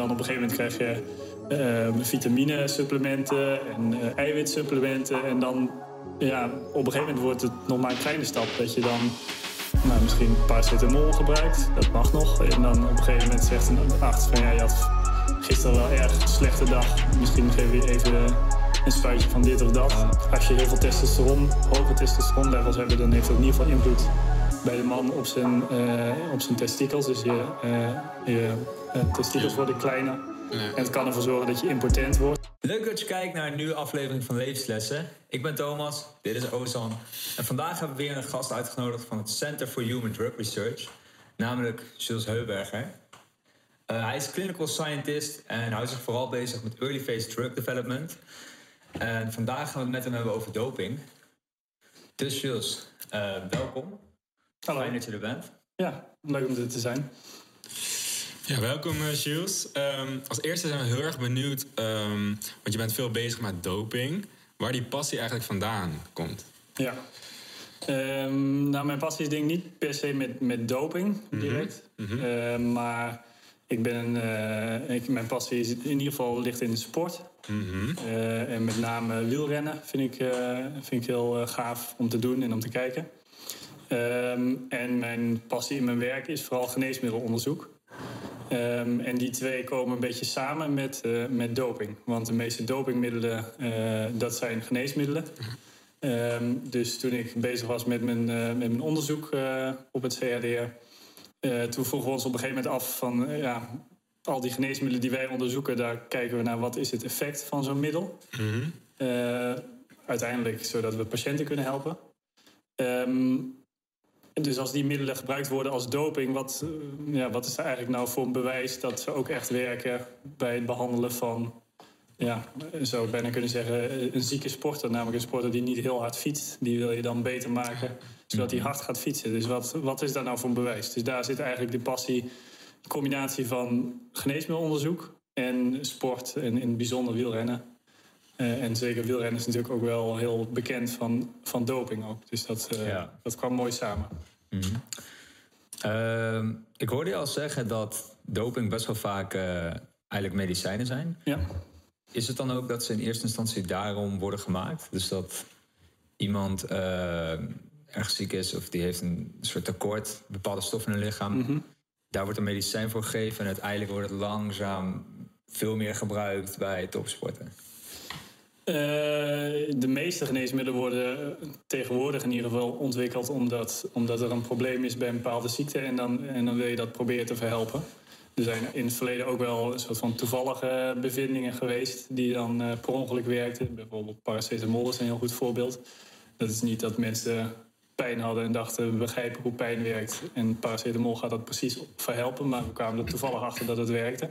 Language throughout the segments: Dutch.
Dan op een gegeven moment krijg je uh, vitamine-supplementen en uh, eiwitsupplementen. En dan, ja, op een gegeven moment wordt het nog maar een kleine stap dat je dan nou, misschien paracetamol gebruikt. Dat mag nog. En dan op een gegeven moment zegt een arts van ja, je had gisteren wel erg slechte dag. Misschien geef je even een spuitje van dit of dat. Als je heel veel testosteron, hoge testosteronlevels hebt, dan heeft dat in ieder geval invloed bij de man op zijn, uh, op zijn testikels. Dus je, uh, je testikels worden kleiner. En het kan ervoor zorgen dat je impotent wordt. Leuk dat je kijkt naar een nieuwe aflevering van Levenslessen. Ik ben Thomas, dit is Ozan. En vandaag hebben we weer een gast uitgenodigd van het Center for Human Drug Research. Namelijk Jules Heuberger. hij is clinical scientist en houdt zich vooral bezig met early phase drug development. En vandaag gaan we het met hem hebben over doping. Dus Jules, welkom. Hallo. Fijn dat je er bent. Ja, leuk om er te zijn. Ja, welkom uh, Jules. Um, als eerste zijn we heel erg benieuwd, um, want je bent veel bezig met doping, waar die passie eigenlijk vandaan komt. Ja. Um, nou, mijn passie is denk ik niet per se met, met doping direct. Mm -hmm. maar ik ben uh, ik, mijn passie is in ieder geval ligt in de sport. Mm -hmm. uh, en met name wielrennen vind ik, vind ik heel gaaf om te doen en om te kijken. En mijn passie in mijn werk is vooral geneesmiddelonderzoek. Um, en die twee komen een beetje samen met, uh, met doping. Want de meeste dopingmiddelen, uh, dat zijn geneesmiddelen. Um, dus toen ik bezig was met mijn, uh, met mijn onderzoek op het CHDR... toen vroegen we ons op een gegeven moment af van... ja, al die geneesmiddelen die wij onderzoeken... daar kijken we naar wat is het effect van zo'n middel. Mm -hmm. uiteindelijk zodat we patiënten kunnen helpen. Um, dus als die middelen gebruikt worden als doping, wat, ja, wat is er eigenlijk nou voor een bewijs dat ze ook echt werken bij het behandelen van, ja, zou ik bijna kunnen zeggen, een zieke sporter, namelijk een sporter die niet heel hard fietst. Die wil je dan beter maken, zodat hij hard gaat fietsen. Dus wat, wat is daar nou voor een bewijs? Dus daar zit eigenlijk de passie, de combinatie van geneesmiddelonderzoek en sport en in het bijzonder wielrennen. Uh, en zeker wielrennen is natuurlijk ook wel heel bekend van, van doping ook. Dus dat, uh, ja. dat kwam mooi samen. Mm -hmm. uh, ik hoorde je al zeggen dat doping best wel vaak uh, eigenlijk medicijnen zijn. Ja. Is het dan ook dat ze in eerste instantie daarom worden gemaakt? Dus dat iemand erg ziek is of die heeft een soort tekort, bepaalde stoffen in het lichaam. Mm -hmm. Daar wordt een medicijn voor gegeven en uiteindelijk wordt het langzaam veel meer gebruikt bij topsporten. Uh, de meeste geneesmiddelen worden tegenwoordig in ieder geval ontwikkeld omdat, omdat er een probleem is bij een bepaalde ziekte en dan, en dan wil je dat proberen te verhelpen. Er zijn in het verleden ook wel een soort van toevallige bevindingen geweest die dan uh, per ongeluk werkten. Bijvoorbeeld paracetamol is een heel goed voorbeeld. Dat is niet dat mensen pijn hadden en dachten we begrijpen hoe pijn werkt en paracetamol gaat dat precies verhelpen, maar we kwamen er toevallig achter dat het werkte.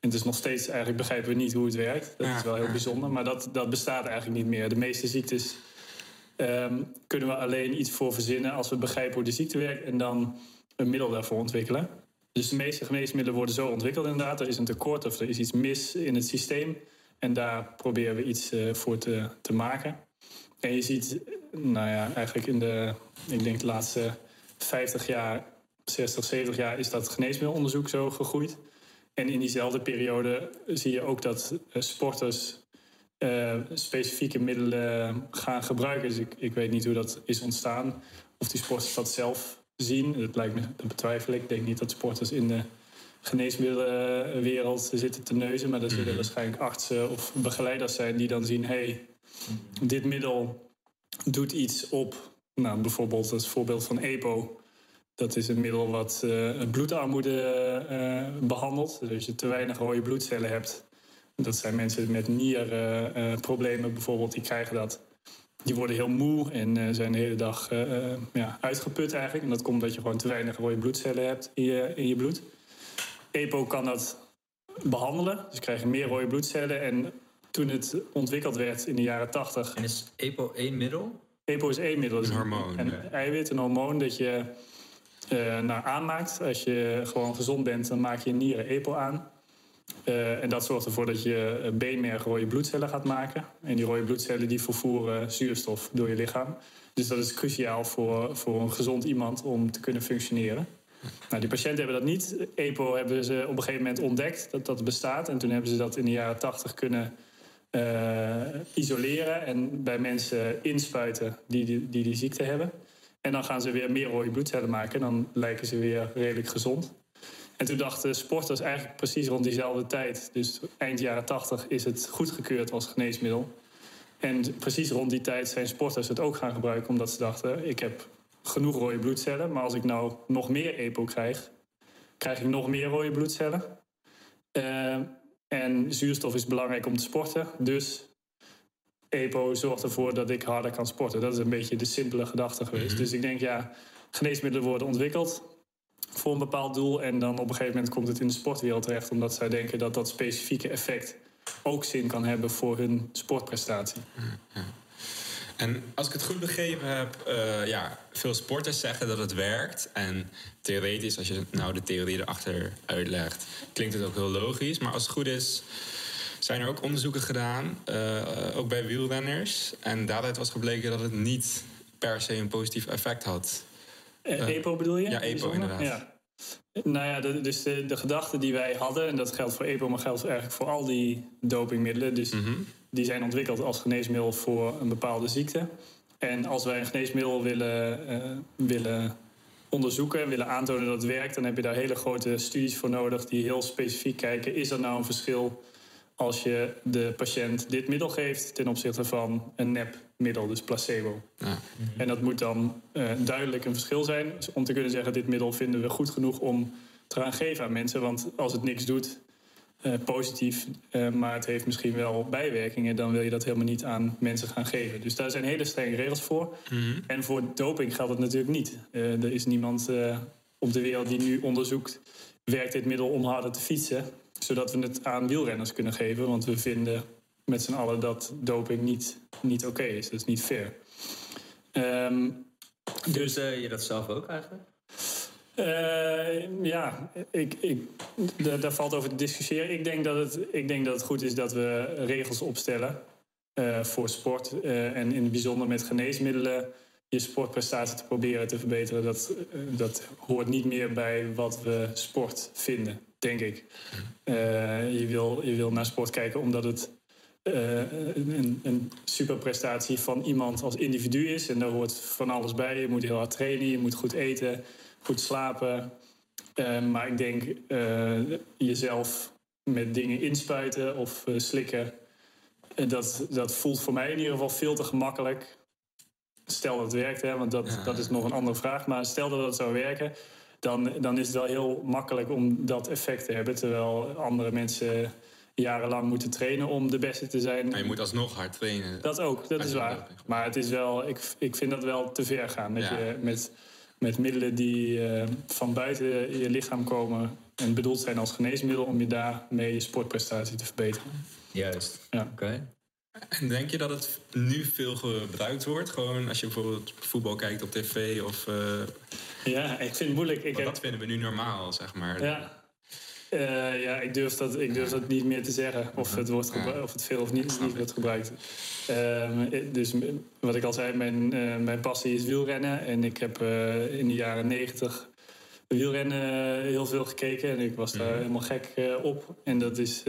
En dus nog steeds eigenlijk begrijpen we niet hoe het werkt. Dat is wel heel bijzonder, maar dat, dat bestaat eigenlijk niet meer. De meeste ziektes um, kunnen we alleen iets voor verzinnen als we begrijpen hoe de ziekte werkt en dan een middel daarvoor ontwikkelen. Dus de meeste geneesmiddelen worden zo ontwikkeld inderdaad. Er is een tekort of er is iets mis in het systeem. En daar proberen we iets uh, voor te, te maken. En je ziet, nou ja, eigenlijk in de, ik denk de laatste 50 jaar, 60, 70 jaar is dat geneesmiddelonderzoek zo gegroeid. En in diezelfde periode zie je ook dat uh, sporters uh, specifieke middelen gaan gebruiken. Dus ik, ik weet niet hoe dat is ontstaan. Of die sporters dat zelf zien. Dat, lijkt me, dat betwijfel ik. Ik denk niet dat sporters in de geneesmiddelenwereld zitten te neuzen. Maar er zullen mhm. waarschijnlijk artsen of begeleiders zijn die dan zien... hey, dit middel doet iets op... Nou, bijvoorbeeld het voorbeeld van EPO dat is een middel wat uh, bloedarmoede uh, behandelt. Dus als je te weinig rode bloedcellen hebt, dat zijn mensen met nierproblemen bijvoorbeeld, die krijgen dat. Die worden heel moe en zijn de hele dag ja, uitgeput eigenlijk. En dat komt omdat je gewoon te weinig rode bloedcellen hebt in je, in je bloed. EPO kan dat behandelen, dus krijg je meer rode bloedcellen. En toen het ontwikkeld werd in de jaren 80. En is EPO één middel? EPO is één middel. Een hormoon. Een eiwit, een hormoon dat je uh, naar aanmaakt. Als je gewoon gezond bent, dan maak je nieren EPO aan. Uh, en dat zorgt ervoor dat je beenmerg rode bloedcellen gaat maken. En die rode bloedcellen die vervoeren zuurstof door je lichaam. Dus dat is cruciaal voor, voor een gezond iemand om te kunnen functioneren. Nou, die patiënten hebben dat niet. EPO hebben ze op een gegeven moment ontdekt dat dat bestaat. En toen hebben ze dat in de jaren 80 kunnen isoleren en bij mensen inspuiten die die, die die ziekte hebben. En dan gaan ze weer meer rode bloedcellen maken en dan lijken ze weer redelijk gezond. En toen dachten sporters eigenlijk precies rond diezelfde tijd, dus eind jaren 80, is het goedgekeurd als geneesmiddel. En precies rond die tijd zijn sporters het ook gaan gebruiken, omdat ze dachten: ik heb genoeg rode bloedcellen, maar als ik nou nog meer EPO krijg, krijg ik nog meer rode bloedcellen. Uh, en zuurstof is belangrijk om te sporten, dus EPO zorgt ervoor dat ik harder kan sporten. Dat is een beetje de simpele gedachte geweest. Mhm. Dus ik denk, ja, geneesmiddelen worden ontwikkeld voor een bepaald doel. En dan op een gegeven moment komt het in de sportwereld terecht, omdat zij denken dat dat specifieke effect ook zin kan hebben voor hun sportprestatie. Ja. En als ik het goed begrepen heb, uh, ja, veel sporters zeggen dat het werkt. En theoretisch, als je nou de theorie erachter uitlegt, klinkt het ook heel logisch. Maar als het goed is, zijn er ook onderzoeken gedaan, uh, ook bij wielrenners. En daaruit was gebleken dat het niet per se een positief effect had. EPO bedoel je? Ja, EPO inderdaad. Ja. Nou ja, de, dus de, de gedachte die wij hadden, en dat geldt voor EPO, maar geldt eigenlijk voor al die dopingmiddelen. Dus mhm. die zijn ontwikkeld als geneesmiddel voor een bepaalde ziekte. En als wij een geneesmiddel willen, uh, willen onderzoeken, willen aantonen dat het werkt, dan heb je daar hele grote studies voor nodig die heel specifiek kijken: is er nou een verschil als je de patiënt dit middel geeft ten opzichte van een nepmiddel, dus placebo. Ja. En dat moet dan uh, duidelijk een verschil zijn om te kunnen zeggen: dit middel vinden we goed genoeg om te gaan geven aan mensen. Want als het niks doet, uh, positief, uh, maar het heeft misschien wel bijwerkingen, dan wil je dat helemaal niet aan mensen gaan geven. Dus daar zijn hele strenge regels voor. Mm En voor doping geldt het natuurlijk niet. er is niemand op de wereld die nu onderzoekt: werkt dit middel om harder te fietsen? Zodat we het aan wielrenners kunnen geven. Want we vinden met z'n allen dat doping niet, niet oké is. Dat is niet fair. Um, dus uh, je dat zelf ook eigenlijk? Uh, ja, ik, ik, daar valt over te discussiëren. Ik denk, dat het, ik denk dat het goed is dat we regels opstellen uh, voor sport. Uh, en in het bijzonder met geneesmiddelen je sportprestatie te proberen te verbeteren. Dat, dat hoort niet meer bij wat we sport vinden denk ik. Uh, je, wil, je wil naar sport kijken omdat het uh, een, een superprestatie van iemand als individu is. En daar hoort van alles bij. Je moet heel hard trainen, je moet goed eten, goed slapen. Uh, maar ik denk jezelf met dingen inspuiten of slikken. dat, dat voelt voor mij in ieder geval veel te gemakkelijk. Stel dat het werkt, hè, want dat, dat is nog een andere vraag. Maar stel dat het zou werken, dan, dan is het wel heel makkelijk om dat effect te hebben. Terwijl andere mensen jarenlang moeten trainen om de beste te zijn. Maar je moet alsnog hard trainen. Dat ook, dat is waar. Maar het is wel, ik, ik vind dat wel te ver gaan. Dat je met, met middelen die uh, van buiten je lichaam komen en bedoeld zijn als geneesmiddel om je daarmee je sportprestatie te verbeteren. Juist. Ja. Oké. En denk je dat het nu veel gebruikt wordt? Gewoon als je bijvoorbeeld voetbal kijkt op tv of... Uh, ja, ik vind het moeilijk. Ik heb... Dat vinden we nu normaal, zeg maar. Ja, uh, ja ik durf, dat, ik durf dat niet meer te zeggen. Of het, wordt of het veel of niet, niet wordt gebruikt. Uh, dus wat ik al zei, mijn, uh, mijn passie is wielrennen. En ik heb in de jaren negentig wielrennen heel veel gekeken. En ik was daar mhm. helemaal gek op. En dat is,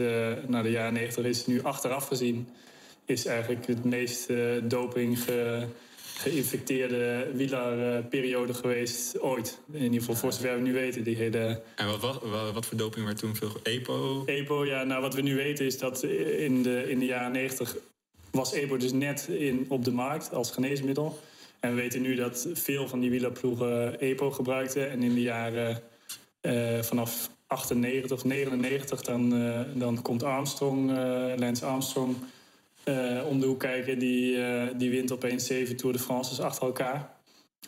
na de jaren negentig is nu achteraf gezien is eigenlijk het meest uh, doping ge, geïnfecteerde wielerperiode geweest ooit. In ieder geval voor zover we nu weten. Die hele... En wat, wat, wat, voor doping werd toen veel? EPO? EPO, ja. Nou, wat we nu weten is dat in de, in de jaren 90 was EPO dus net in, op de markt als geneesmiddel. En we weten nu dat veel van die wielerploegen EPO gebruikten. En in de jaren uh, vanaf 98 of 99 dan, uh, dan komt Armstrong, uh, Lance Armstrong uh, om de hoek kijken. Die, uh, die wint opeens zeven Tour de France achter elkaar.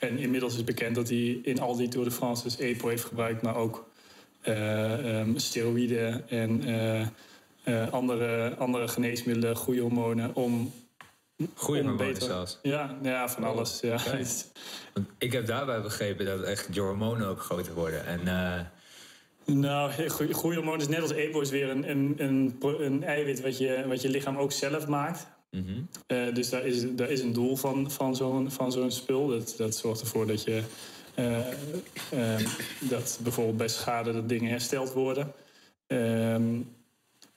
En inmiddels is bekend dat hij in al die Tour de France EPO heeft gebruikt, maar ook uh, um, steroïden en andere, andere geneesmiddelen, goede hormonen om. Goede hormonen beter... zelfs. Ja, ja van alles. Ja. ik heb daarbij begrepen dat echt je hormonen ook groter worden. En nou, groeihormoon is net als EPO is weer een, een, een, een eiwit wat je, wat je lichaam ook zelf maakt. Mm -hmm. uh, dus daar is, daar is een doel van, van zo'n spul. Dat, dat zorgt ervoor dat je ehm, dat bijvoorbeeld bij schade dat dingen hersteld worden. Ehm,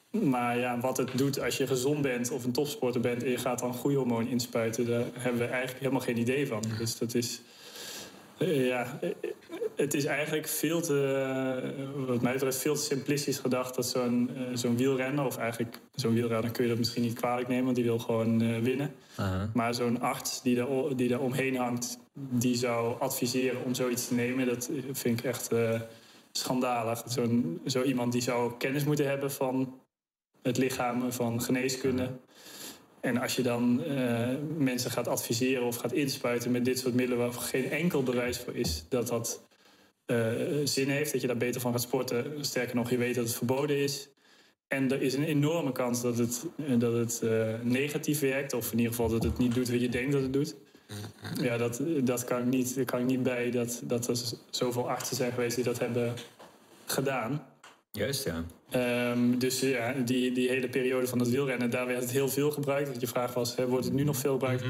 maar ja, wat het doet als je gezond bent of een topsporter bent en je gaat dan groeihormoon inspuiten, daar hebben we eigenlijk helemaal geen idee van. Dus dat is. Ja, het is eigenlijk veel te, eh, wat mij betreft, veel te simplistisch gedacht dat zo'n eh, zo'n wielrenner, of eigenlijk zo'n wielrenner kun je dat misschien niet kwalijk nemen, want die wil gewoon eh, winnen. Maar zo'n arts die daar, die daar omheen hangt, die zou adviseren om zoiets te nemen, dat vind ik echt schandalig. Zo'n, zo iemand die zou kennis moeten hebben van het lichaam, van geneeskunde. En als je dan eh, mensen gaat adviseren of gaat inspuiten met dit soort middelen waar geen enkel bewijs voor is dat dat eh, zin heeft, dat je daar beter van gaat sporten. Sterker nog, je weet dat het verboden is. En er is een enorme kans dat het, eh, dat het negatief werkt, of in ieder geval dat het niet doet wat je denkt dat het doet. Ja, dat, dat kan ik niet, kan ik niet bij dat, dat er zoveel artsen zijn geweest die dat hebben gedaan. Juist, ja. Ehm, dus ja, die, die hele periode van het wielrennen, daar werd het heel veel gebruikt. Dat je vraag was, hè, wordt het nu nog veel gebruikt?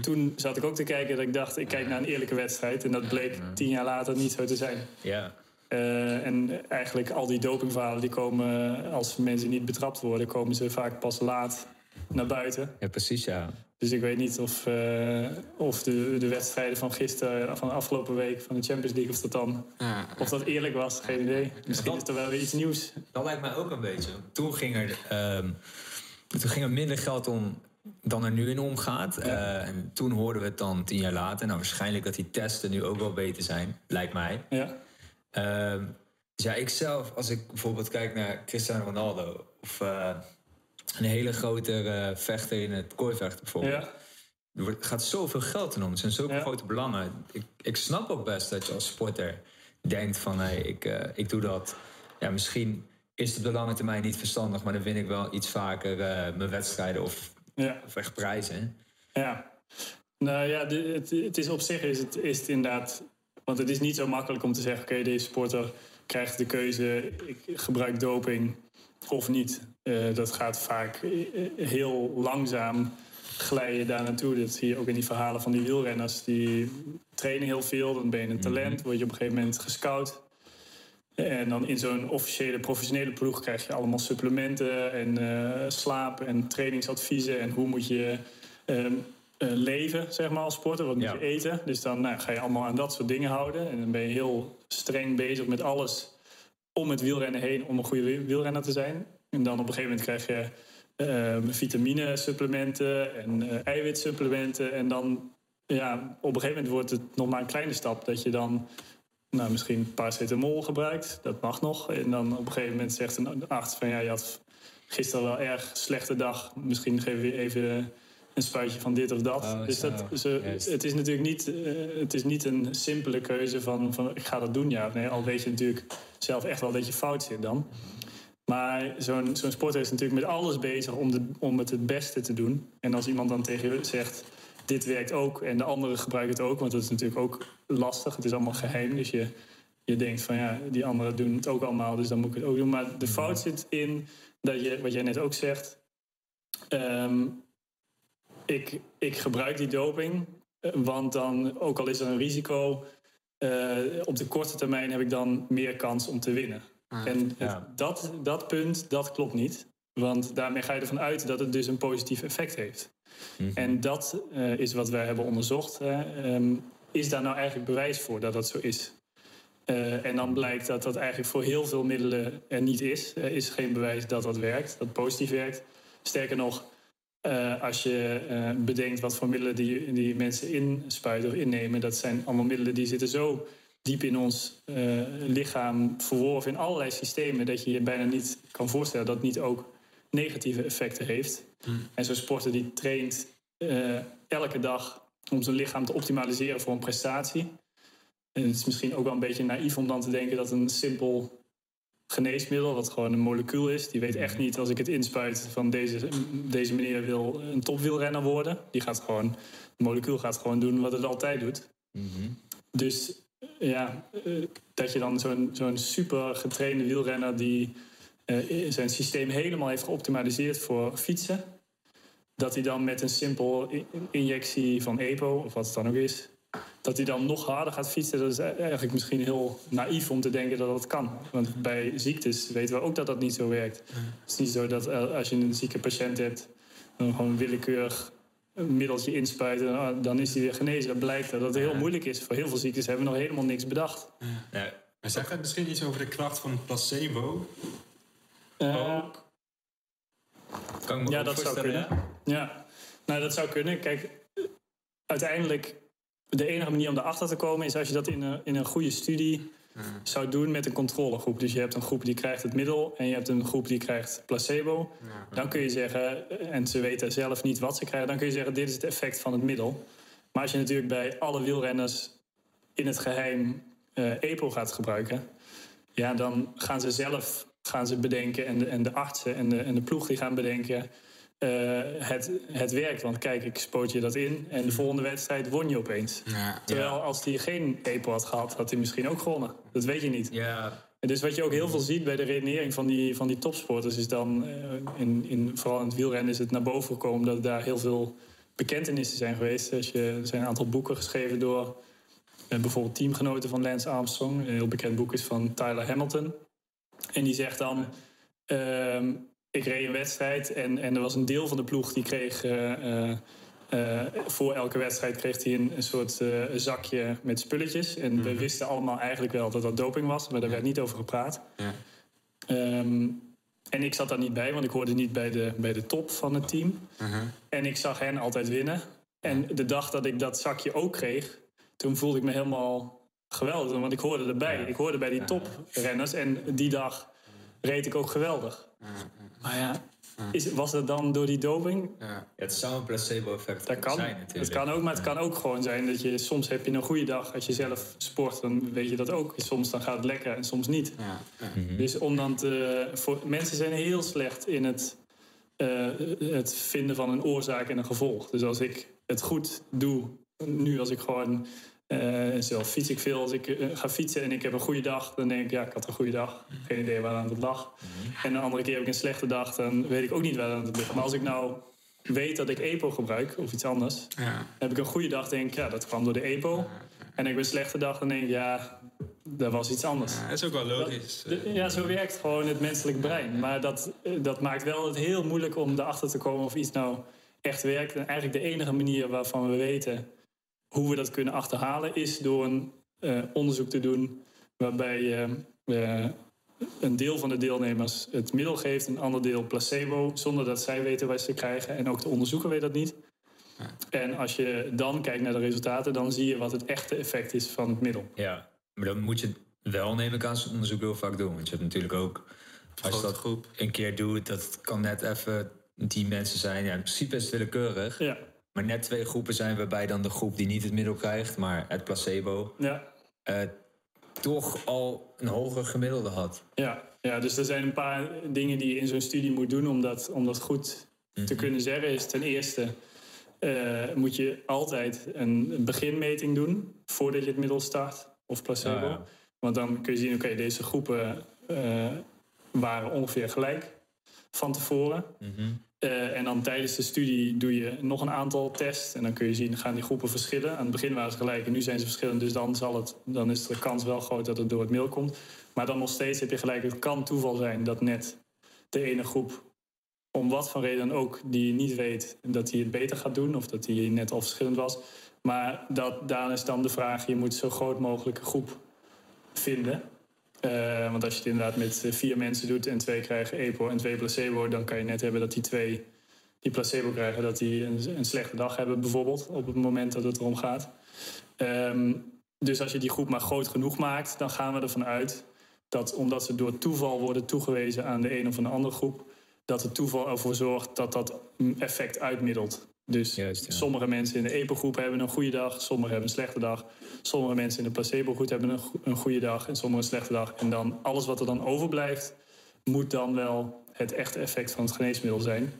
Toen zat ik ook te kijken dat ik dacht, ik kijk naar een eerlijke wedstrijd. En dat bleek tien jaar later niet zo te zijn. Ja, Eh, en eigenlijk al die dopingverhalen die komen, als mensen niet betrapt worden, komen ze vaak pas laat naar buiten. ja precies, ja. Dus ik weet niet of, eh, of de, de wedstrijden van gisteren, van de afgelopen week van de Champions League, of dat dan Ja, of dat eerlijk was, geen idee. Misschien is er wel weer iets nieuws. Dat lijkt mij ook een beetje. Toen ging er, ehm, toen ging er minder geld om dan er nu in omgaat. Eh, en toen hoorden we het dan tien jaar later. Nou, waarschijnlijk dat die testen nu ook wel beter zijn, lijkt mij. Ja, Ehm, dus ja, ik zelf, als ik bijvoorbeeld kijk naar Cristiano Ronaldo... of eh, een hele grote eh, vechter in het kooivechten bijvoorbeeld... ja, Er wordt- gaat zoveel geld in om. Het zijn zulke Ja. grote belangen. Ik, ik snap ook best dat je als sporter denkt van... Hey, ik, eh, ik doe dat. Ja, misschien is het op de lange termijn niet verstandig... maar dan win ik wel iets vaker eh, mijn wedstrijden of, ja. of echt prijzen. Ja, nou ja, het, het is op zich is het, is het inderdaad. Want het is niet zo makkelijk om te zeggen: oké, deze sporter krijgt de keuze: ik gebruik doping of niet. Eh, dat gaat vaak eh, heel langzaam glijden daar naartoe. Dat zie je ook in die verhalen van die wielrenners. Die trainen heel veel, dan ben je een talent, word je op een gegeven moment gescout. En dan in zo'n officiële professionele ploeg krijg je allemaal supplementen en eh, slaap en trainingsadviezen en hoe moet je ehm, eh, leven, zeg maar, als sporter. Wat moet Ja. je eten? Dus dan nou, ga je allemaal aan dat soort dingen houden. En dan ben je heel streng bezig met alles om het wielrennen heen, om een goede wiel- wielrenner te zijn. En dan op een gegeven moment krijg je ehm vitaminesupplementen en eh, eiwitsupplementen. En dan, ja, op een gegeven moment wordt het nog maar een kleine stap dat je dan nou, misschien paracetamol gebruikt. Dat mag nog. En dan op een gegeven moment zegt een arts van ja, je had gisteren wel erg slechte dag. Misschien geven we even een spuitje van dit of dat. Oh, dus dat, ze, het is natuurlijk niet, eh, het is niet een simpele keuze van, van ik ga dat doen, ja of nee. Al weet je natuurlijk zelf echt wel dat je fout zit dan. Maar zo'n zo'n sporter is natuurlijk met alles bezig om, de, om het het beste te doen. En als iemand dan tegen je zegt, dit werkt ook en de anderen gebruiken het ook... want dat is natuurlijk ook lastig, het is allemaal geheim. Dus je, je denkt van ja, die anderen doen het ook allemaal... dus dan moet ik het ook doen. Maar de fout zit in dat je, wat jij net ook zegt... ehm, ik, ik gebruik die doping, eh, want dan, ook al is er een risico... eh, op de korte termijn heb ik dan meer kans om te winnen. En het- Ja. dat, dat punt, dat klopt niet. Want daarmee ga je ervan uit dat het dus een positief effect heeft. Mhm. En dat eh, is wat wij hebben onderzocht. hè. Ehm, is daar nou eigenlijk bewijs voor dat dat zo is? Eh, en dan blijkt dat dat eigenlijk voor heel veel middelen er niet is. Er is geen bewijs dat dat werkt, dat positief werkt. Sterker nog, eh, als je eh, bedenkt wat voor middelen die, die mensen inspuiten of innemen, dat zijn allemaal middelen die zitten zo diep in ons eh, lichaam verworven in allerlei systemen, dat je je bijna niet kan voorstellen dat het niet ook negatieve effecten heeft. En zo'n sporter die traint elke dag om zijn lichaam te optimaliseren voor een prestatie. En het is misschien ook wel een beetje naïef om dan te denken dat een simpel geneesmiddel, wat gewoon een molecuul is, die weet echt niet als ik het inspuit van deze, deze meneer wil een topwielrenner worden. Die gaat gewoon, het molecuul gaat gewoon doen wat het altijd doet. Mhm. Dus ja, eh, dat je dan zo'n zo'n super getrainde wielrenner die eh, zijn systeem helemaal heeft geoptimaliseerd voor fietsen, dat hij dan met een simpel injectie van EPO, of wat het dan ook is, dat hij dan nog harder gaat fietsen, dat is e- eigenlijk misschien heel naïef om te denken dat dat kan. Want bij ziektes weten we ook dat dat niet zo werkt. Het is niet zo dat eh, als je een zieke patiënt hebt, dan gewoon willekeurig een middeltje inspuiten, ah, dan is hij weer genezen. Dat blijkt dat het heel moeilijk is. Voor heel veel ziektes hebben we nog helemaal niks bedacht. Ja, Maar zegt het misschien iets over de kracht van het placebo? Eh, kan ik me Ja, ook dat zou kunnen. ja? Ja, nou dat zou kunnen. Kijk, uiteindelijk, de enige manier om erachter te komen is als je dat in een, in een goede studie zou doen met een controlegroep. Dus je hebt een groep die krijgt het middel en je hebt een groep die krijgt placebo. Dan kun je zeggen, en ze weten zelf niet wat ze krijgen, dan kun je zeggen: dit is het effect van het middel. Maar als je natuurlijk bij alle wielrenners in het geheim eh EPO gaat gebruiken, ja, dan gaan ze zelf gaan ze bedenken en de, en de artsen en de, en de ploeg die gaan bedenken. Eh, het, het werkt, want kijk, ik spoot je dat in en de volgende wedstrijd won je opeens. Ja. Terwijl als hij geen EPO had gehad, had hij misschien ook gewonnen. Dat weet je niet. Ja, En dus wat je ook heel veel ziet bij de redenering van die, van die topsporters... is dan, eh, in, in, vooral in het wielrennen is het naar boven gekomen... dat daar heel veel bekentenissen zijn geweest. Dus je, er zijn een aantal boeken geschreven door eh, bijvoorbeeld teamgenoten van Lance Armstrong. Een heel bekend boek is van Tyler Hamilton. En die zegt dan... ehm, ik reed een wedstrijd en, en er was een deel van de ploeg die kreeg... eh, eh, eh, voor elke wedstrijd kreeg hij een, een soort zakje met spulletjes. En we wisten allemaal eigenlijk wel dat dat doping was, maar daar werd niet over gepraat. Ja. Ehm, en ik zat daar niet bij, want ik hoorde niet bij de, bij de top van het team. Uh-huh. En ik zag hen altijd winnen. En de dag dat ik dat zakje ook kreeg, toen voelde ik me helemaal geweldig. Want ik hoorde erbij. Ik hoorde bij die toprenners. En die dag reed ik ook geweldig. Maar ja, is, was dat dan door die doping? Ja. Het zou een placebo-effect Dat kan. zijn natuurlijk. Het kan ook, maar het kan ook gewoon zijn dat je soms heb je een goede dag. Als je zelf sport, dan weet je dat ook. Soms dan gaat het lekker en soms niet. Ja. Ja. Dus om dan te, voor, mensen zijn heel slecht in het, eh, het vinden van een oorzaak en een gevolg. Dus als ik het goed doe, nu als ik gewoon eh, zelf fiets ik veel, als ik eh, ga fietsen en ik heb een goede dag, dan denk ik ja, ik had een goede dag. Geen idee waar aan het lag. En een andere keer heb ik een slechte dag, dan weet ik ook niet waar aan het ligt. Maar als ik nou weet dat ik EPO gebruik of iets anders, Ja. heb ik een goede dag, denk ik ja, dat kwam door de EPO. En heb ik een slechte dag, dan denk ik ja, dat was iets anders. Ja, dat is ook wel logisch. De- Ja, zo werkt gewoon het menselijk brein. Maar dat, eh, dat maakt wel het heel moeilijk om erachter te komen of iets nou echt werkt. En eigenlijk de enige manier waarvan we weten hoe we dat kunnen achterhalen... is door een eh, onderzoek te doen waarbij je eh, een deel van de deelnemers het middel geeft... een ander deel placebo, zonder dat zij weten wat ze krijgen. En ook de onderzoeker weet dat niet. En als je dan kijkt naar de resultaten, dan zie je wat het echte effect is van het middel. Ja, maar dan moet je wel, neem ik aan, zo'n onderzoek heel vaak doen. Want je hebt natuurlijk ook, als je dat groep. een keer doet, dat kan net even die mensen zijn. Ja, in principe is het willekeurig. Ja, Maar net twee groepen zijn waarbij dan de groep die niet het middel krijgt, maar het placebo, ja. eh, toch al een hoger gemiddelde had. Ja, ja, dus er zijn een paar dingen die je in zo'n studie moet doen om dat, om dat goed te kunnen zeggen. Is ten eerste eh, moet je altijd een beginmeting doen voordat je het middel start of placebo. Ah, ja. Want dan kun je zien, oké, deze groepen eh, waren ongeveer gelijk van tevoren. Eh, en dan tijdens de studie doe je nog een aantal tests. En dan kun je zien, gaan die groepen verschillen. Aan het begin waren ze gelijk en nu zijn ze verschillend. Dus dan, zal het, dan is de kans wel groot dat het door het middel komt. Maar dan nog steeds heb je gelijk, het kan toeval zijn dat net de ene groep... om wat voor reden ook, die je niet weet... dat hij het beter gaat doen of dat hij net al verschillend was. Maar dat, daar is dan de vraag, je moet zo groot mogelijke groep vinden... Eh, want als je het inderdaad met eh, vier mensen doet en twee krijgen EPO en twee placebo, dan kan je net hebben dat die twee die placebo krijgen, dat die een, een slechte dag hebben, bijvoorbeeld, op het moment dat het erom gaat. Ehm, dus als je die groep maar groot genoeg maakt, dan gaan we ervan uit dat omdat ze door toeval worden toegewezen aan de een of een andere groep, dat het toeval ervoor zorgt dat dat effect uitmiddelt. Dus Juist, ja. sommige mensen in de EPO-groep hebben een goede dag, sommigen hebben een slechte dag. Sommige mensen in de placebo-groep hebben een, go- een goede dag en sommigen een slechte dag. En dan alles wat er dan overblijft, moet dan wel het echte effect van het geneesmiddel zijn.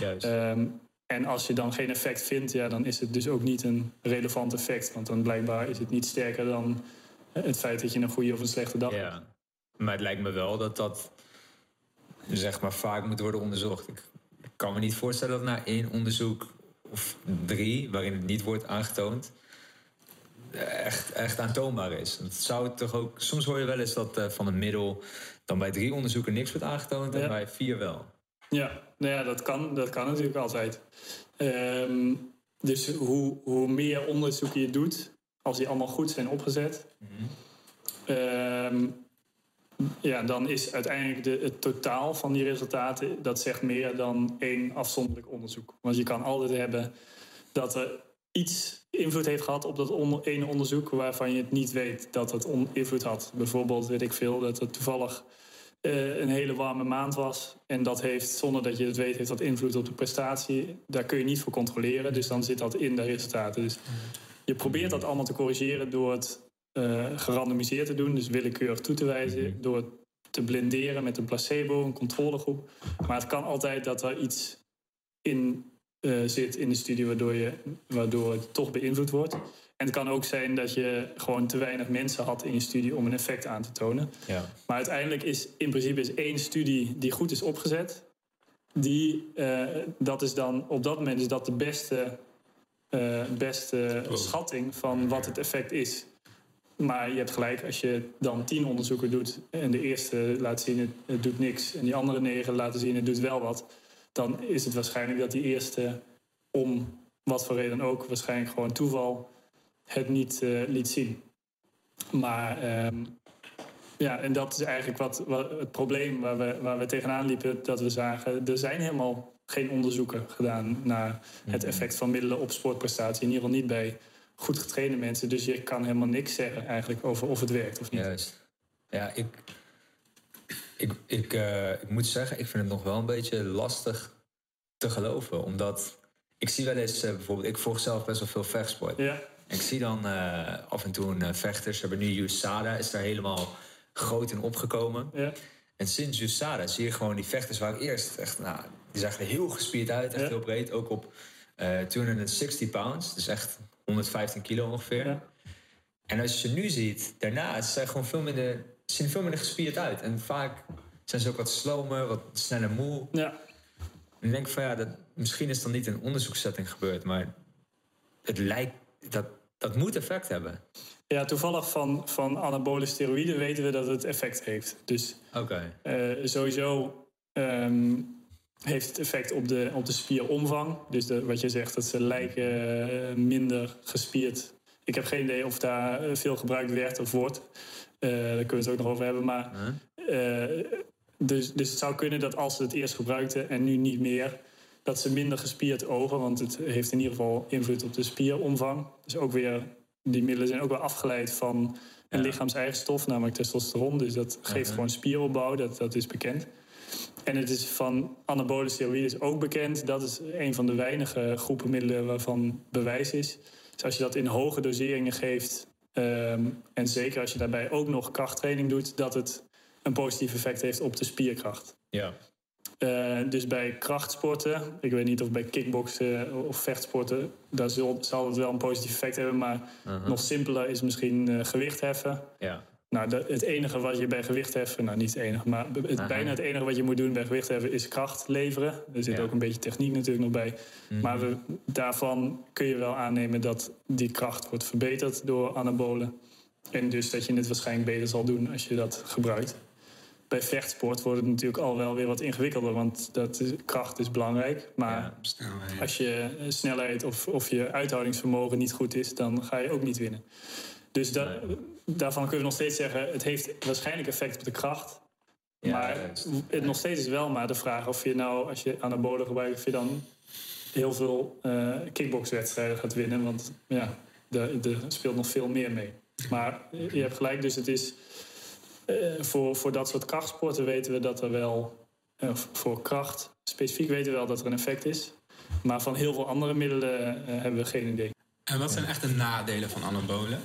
Juist. Ehm, en als je dan geen effect vindt, ja, dan is het dus ook niet een relevant effect. Want dan blijkbaar is het niet sterker dan het feit dat je een goede of een slechte dag hebt. Ja, maar het lijkt me wel dat dat zeg maar vaak moet worden onderzocht. Ik kan me niet voorstellen dat na één onderzoek of drie, waarin het niet wordt aangetoond, echt, echt aantoonbaar is. Het zou toch ook, soms hoor je wel eens dat uh, van een middel dan bij drie onderzoeken niks wordt aangetoond en bij vier wel. Ja, nou ja, dat kan, dat kan natuurlijk altijd. Um, dus hoe, hoe meer onderzoeken je doet, als die allemaal goed zijn opgezet, mhm. um, ja, dan is uiteindelijk de, het totaal van die resultaten, dat zegt meer dan één afzonderlijk onderzoek. Want je kan altijd hebben dat er iets invloed heeft gehad op dat on, ene onderzoek waarvan je het niet weet dat het invloed had. Bijvoorbeeld weet ik veel dat het toevallig uh, een hele warme maand was en dat heeft, zonder dat je het weet, heeft dat invloed op de prestatie. Daar kun je niet voor controleren, dus dan zit dat in de resultaten. Dus je probeert dat allemaal te corrigeren door het uh, gerandomiseerd te doen, dus willekeurig toe te wijzen, mhm. door het te blinderen met een placebo, een controlegroep. Maar het kan altijd dat er iets in uh, zit in de studie waardoor, je, waardoor het toch beïnvloed wordt. En het kan ook zijn dat je gewoon te weinig mensen had in je studie om een effect aan te tonen. Ja. Maar uiteindelijk is in principe is één studie die goed is opgezet, die, uh, dat is dan op dat moment is dat de beste, uh, beste schatting van wat het effect is. Maar je hebt gelijk, als je dan tien onderzoeken doet en de eerste laat zien het, doet niks en die andere negen laten zien het doet wel wat, dan is het waarschijnlijk dat die eerste om wat voor reden ook, waarschijnlijk gewoon toeval, het niet uh, liet zien. Maar um, ja, en dat is eigenlijk wat, wat, het probleem waar we, waar we tegenaan liepen, dat we zagen, er zijn helemaal geen onderzoeken gedaan naar het mhm. effect van middelen op sportprestatie. In ieder geval niet bij goed getrainde mensen. Dus je kan helemaal niks zeggen eigenlijk over of het werkt of niet. Juist. Ja, ik, ik, ik, uh, ik moet zeggen, ik vind het nog wel een beetje lastig te geloven. Omdat ik zie wel eens, uh, bijvoorbeeld, ik volg zelf best wel veel vechtsport. Ja. Ik zie dan uh, af en toe een vechter, ze hebben nu USADA, is daar helemaal groot in opgekomen. Ja. En sinds USADA zie je gewoon die vechters waar ik eerst echt, nou, die zagen er heel gespierd uit, echt heel breed. Ook op uh, 260 pounds, dus echt 115 kilo ongeveer. Ja. En als je ze nu ziet, daarna, ze zijn gewoon veel minder, zien veel minder gespierd uit. En vaak zijn ze ook wat slomer, wat sneller moe. Ja. En ik denk van ja, dat, misschien is dan niet in onderzoekssetting gebeurd, maar het lijkt, dat, dat moet effect hebben. Ja, toevallig van, van anabole steroïden weten we dat het effect heeft. Dus okay. uh, sowieso um, heeft het effect op de, op de spieromvang. Dus de, wat je zegt, dat ze lijken uh, minder gespierd. Ik heb geen idee of daar eh, veel gebruikt werd of wordt. Uh, daar kunnen we het ook nog over hebben. Maar, uh, dus, dus het zou kunnen dat als ze het eerst gebruikten en nu niet meer, dat ze minder gespierd ogen. Want het heeft in ieder geval invloed op de spieromvang. Dus ook weer, die middelen zijn ook weer afgeleid van een lichaams-eigen stof, namelijk testosteron. Dus dat geeft gewoon spieropbouw, dat, dat is bekend. En het is van anabole steroïden ook bekend. Dat is een van de weinige groepen middelen waarvan bewijs is. Dus als je dat in hoge doseringen geeft... Ehm, en zeker als je daarbij ook nog krachttraining doet... dat het een positief effect heeft op de spierkracht. Ja. Uh, dus bij krachtsporten, ik weet niet of bij kickboksen of vechtsporten, daar zal, zal het wel een positief effect hebben. Maar nog simpeler is misschien uh, gewicht heffen. Ja. Nou, het enige wat je bij gewichtheffen, nou niet het enige, maar het, bijna het enige wat je moet doen bij gewichtheffen is kracht leveren. Er zit ook een beetje techniek natuurlijk nog bij. Mhm. Maar we, daarvan kun je wel aannemen dat die kracht wordt verbeterd door anabolen. En dus dat je het waarschijnlijk beter zal doen als je dat gebruikt. Bij vechtsport wordt het natuurlijk al wel weer wat ingewikkelder, want dat kracht is belangrijk. Maar als je snelheid of, of je uithoudingsvermogen niet goed is, dan ga je ook niet winnen. Dus daarvan kunnen we nog steeds zeggen, het heeft waarschijnlijk effect op de kracht. maar het nog steeds is wel maar de vraag of je nou, als je anabolen gebruikt, of je dan heel veel uh, kickboxwedstrijden gaat winnen. Want ja, er, speelt nog veel meer mee. Maar je hebt gelijk, dus het is uh, voor, voor dat soort krachtsporten weten we dat er wel, uh, voor kracht specifiek weten we wel dat er een effect is. Maar van heel veel andere middelen hebben we geen idee. En wat zijn echt de nadelen van anabolen?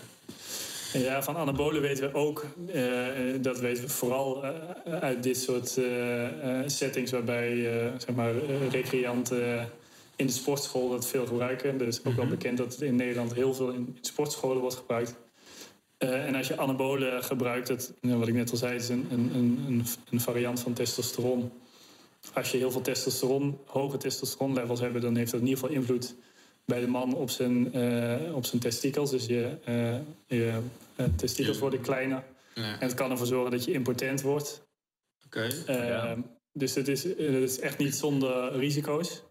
Ja, van anabolen weten we ook, uh, dat weten we vooral uh, uit dit soort uh, settings waarbij zeg maar, recreanten in de sportschool dat veel gebruiken. Er is ook wel mhm. bekend dat het in Nederland heel veel in, sportscholen wordt gebruikt. en als je anabolen gebruikt, dat, wat ik net al zei, is een, een, een, een variant van testosteron. Als je heel veel testosteron, hoge testosteronlevels hebt, dan heeft dat in ieder geval invloed bij de man op zijn, eh, op zijn testikels. Dus je, eh, je eh, testikels Ja. worden kleiner. Ja. En het kan ervoor zorgen dat je impotent wordt. Oké. Ehm, Ja. Dus het is, het is echt niet zonder risico's.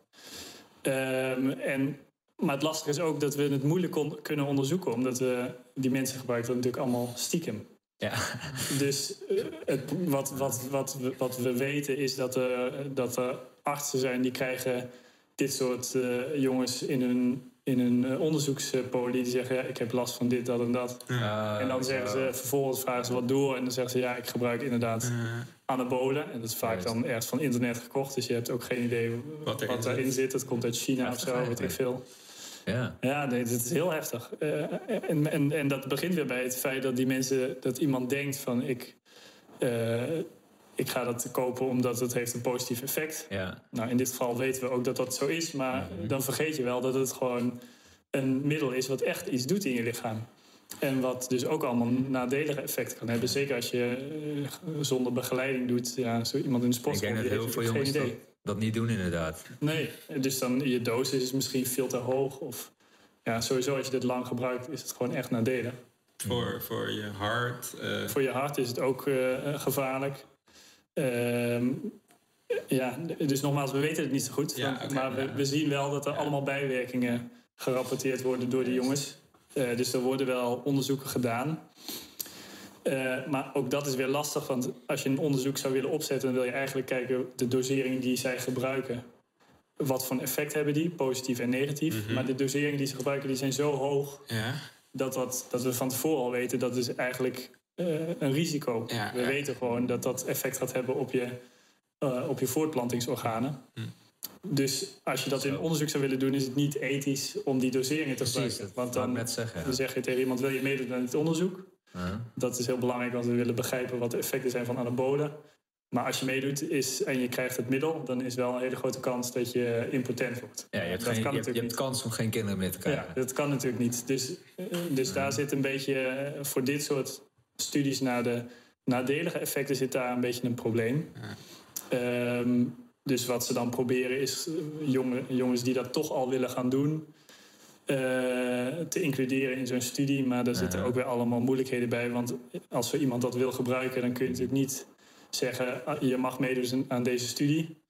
Ehm, en, maar het lastige is ook dat we het moeilijk kon- kunnen onderzoeken. Omdat we, die mensen gebruiken dat natuurlijk allemaal stiekem. Ja. Dus eh, het, wat, wat, wat, we, wat we weten is dat er, dat er artsen zijn die krijgen dit soort eh, jongens in hun, in hun eh, onderzoekspolie. Die zeggen, ja, ik heb last van dit, dat en dat. Ah, en dan zeggen ze, vervolgens vragen ze wat door. En dan zeggen ze, ja, ik gebruik inderdaad anabolen. En dat is vaak Juist. dan ergens van internet gekocht. Dus je hebt ook geen idee Wat daarin zit. Het komt uit China of zo, weet ik veel. Ja. Ja, nee, het is heel heftig. Eh, en, en, en dat begint weer bij het feit dat die mensen, dat iemand denkt van ik, eh, ik ga dat kopen omdat het heeft een positief effect. Ja. Nou, in dit geval weten we ook dat dat zo is, maar dan vergeet je wel dat het gewoon een middel is wat echt iets doet in je lichaam. En wat dus ook allemaal nadelige effecten kan hebben. Zeker als je eh, zonder begeleiding doet. Ja, zo iemand in de Ik sportschool. denk dat heel veel jongens geen dat, idee. dat niet doen inderdaad. Nee, dus dan je dosis is misschien veel te hoog. Of ja, sowieso als je dit lang gebruikt, is het gewoon echt nadelig. Voor, voor je hart. eh, Voor je hart is het ook eh, gevaarlijk. Ehm, ja, dus nogmaals, we weten het niet zo goed. Ja, want- oké, maar we, zien wel dat er allemaal bijwerkingen gerapporteerd worden door de jongens. Eh, dus er worden wel onderzoeken gedaan. Eh, maar ook dat is weer lastig, want als je een onderzoek zou willen opzetten, dan wil je eigenlijk kijken de doseringen die zij gebruiken. Wat voor effect hebben die, positief en negatief. Mhm. Maar de doseringen die ze gebruiken, die zijn zo hoog ja. dat, dat, dat we van tevoren al weten dat is eigenlijk eh, een risico. Ja, we ja. weten gewoon dat dat effect gaat hebben op je, eh, op je voortplantingsorganen. Hm. Dus als je dat in Zo. onderzoek zou willen doen, is het niet ethisch om die doseringen te gebruiken. Want dan, net zeggen. ja. dan zeg je tegen iemand, wil je meedoen aan het onderzoek? Dat is heel belangrijk, want we willen begrijpen wat de effecten zijn van anabolen. Maar als je meedoet is, en je krijgt het middel, dan is wel een hele grote kans dat je impotent wordt. Ja, je hebt, dat geen, kan je, hebt, je natuurlijk hebt niet. kans om geen kinderen meer te krijgen. Ja, dat kan natuurlijk niet. Dus, eh, dus daar zit een beetje, voor dit soort studies naar de nadelige effecten zit daar een beetje een probleem. Ehm, dus wat ze dan proberen is eh, jonge, jongens die dat toch al willen gaan doen, eh, te includeren in zo'n studie. Maar daar zitten ook weer allemaal moeilijkheden bij. Want als zo iemand dat wil gebruiken, dan kun je natuurlijk niet zeggen: ah, je mag meedoen aan deze studie.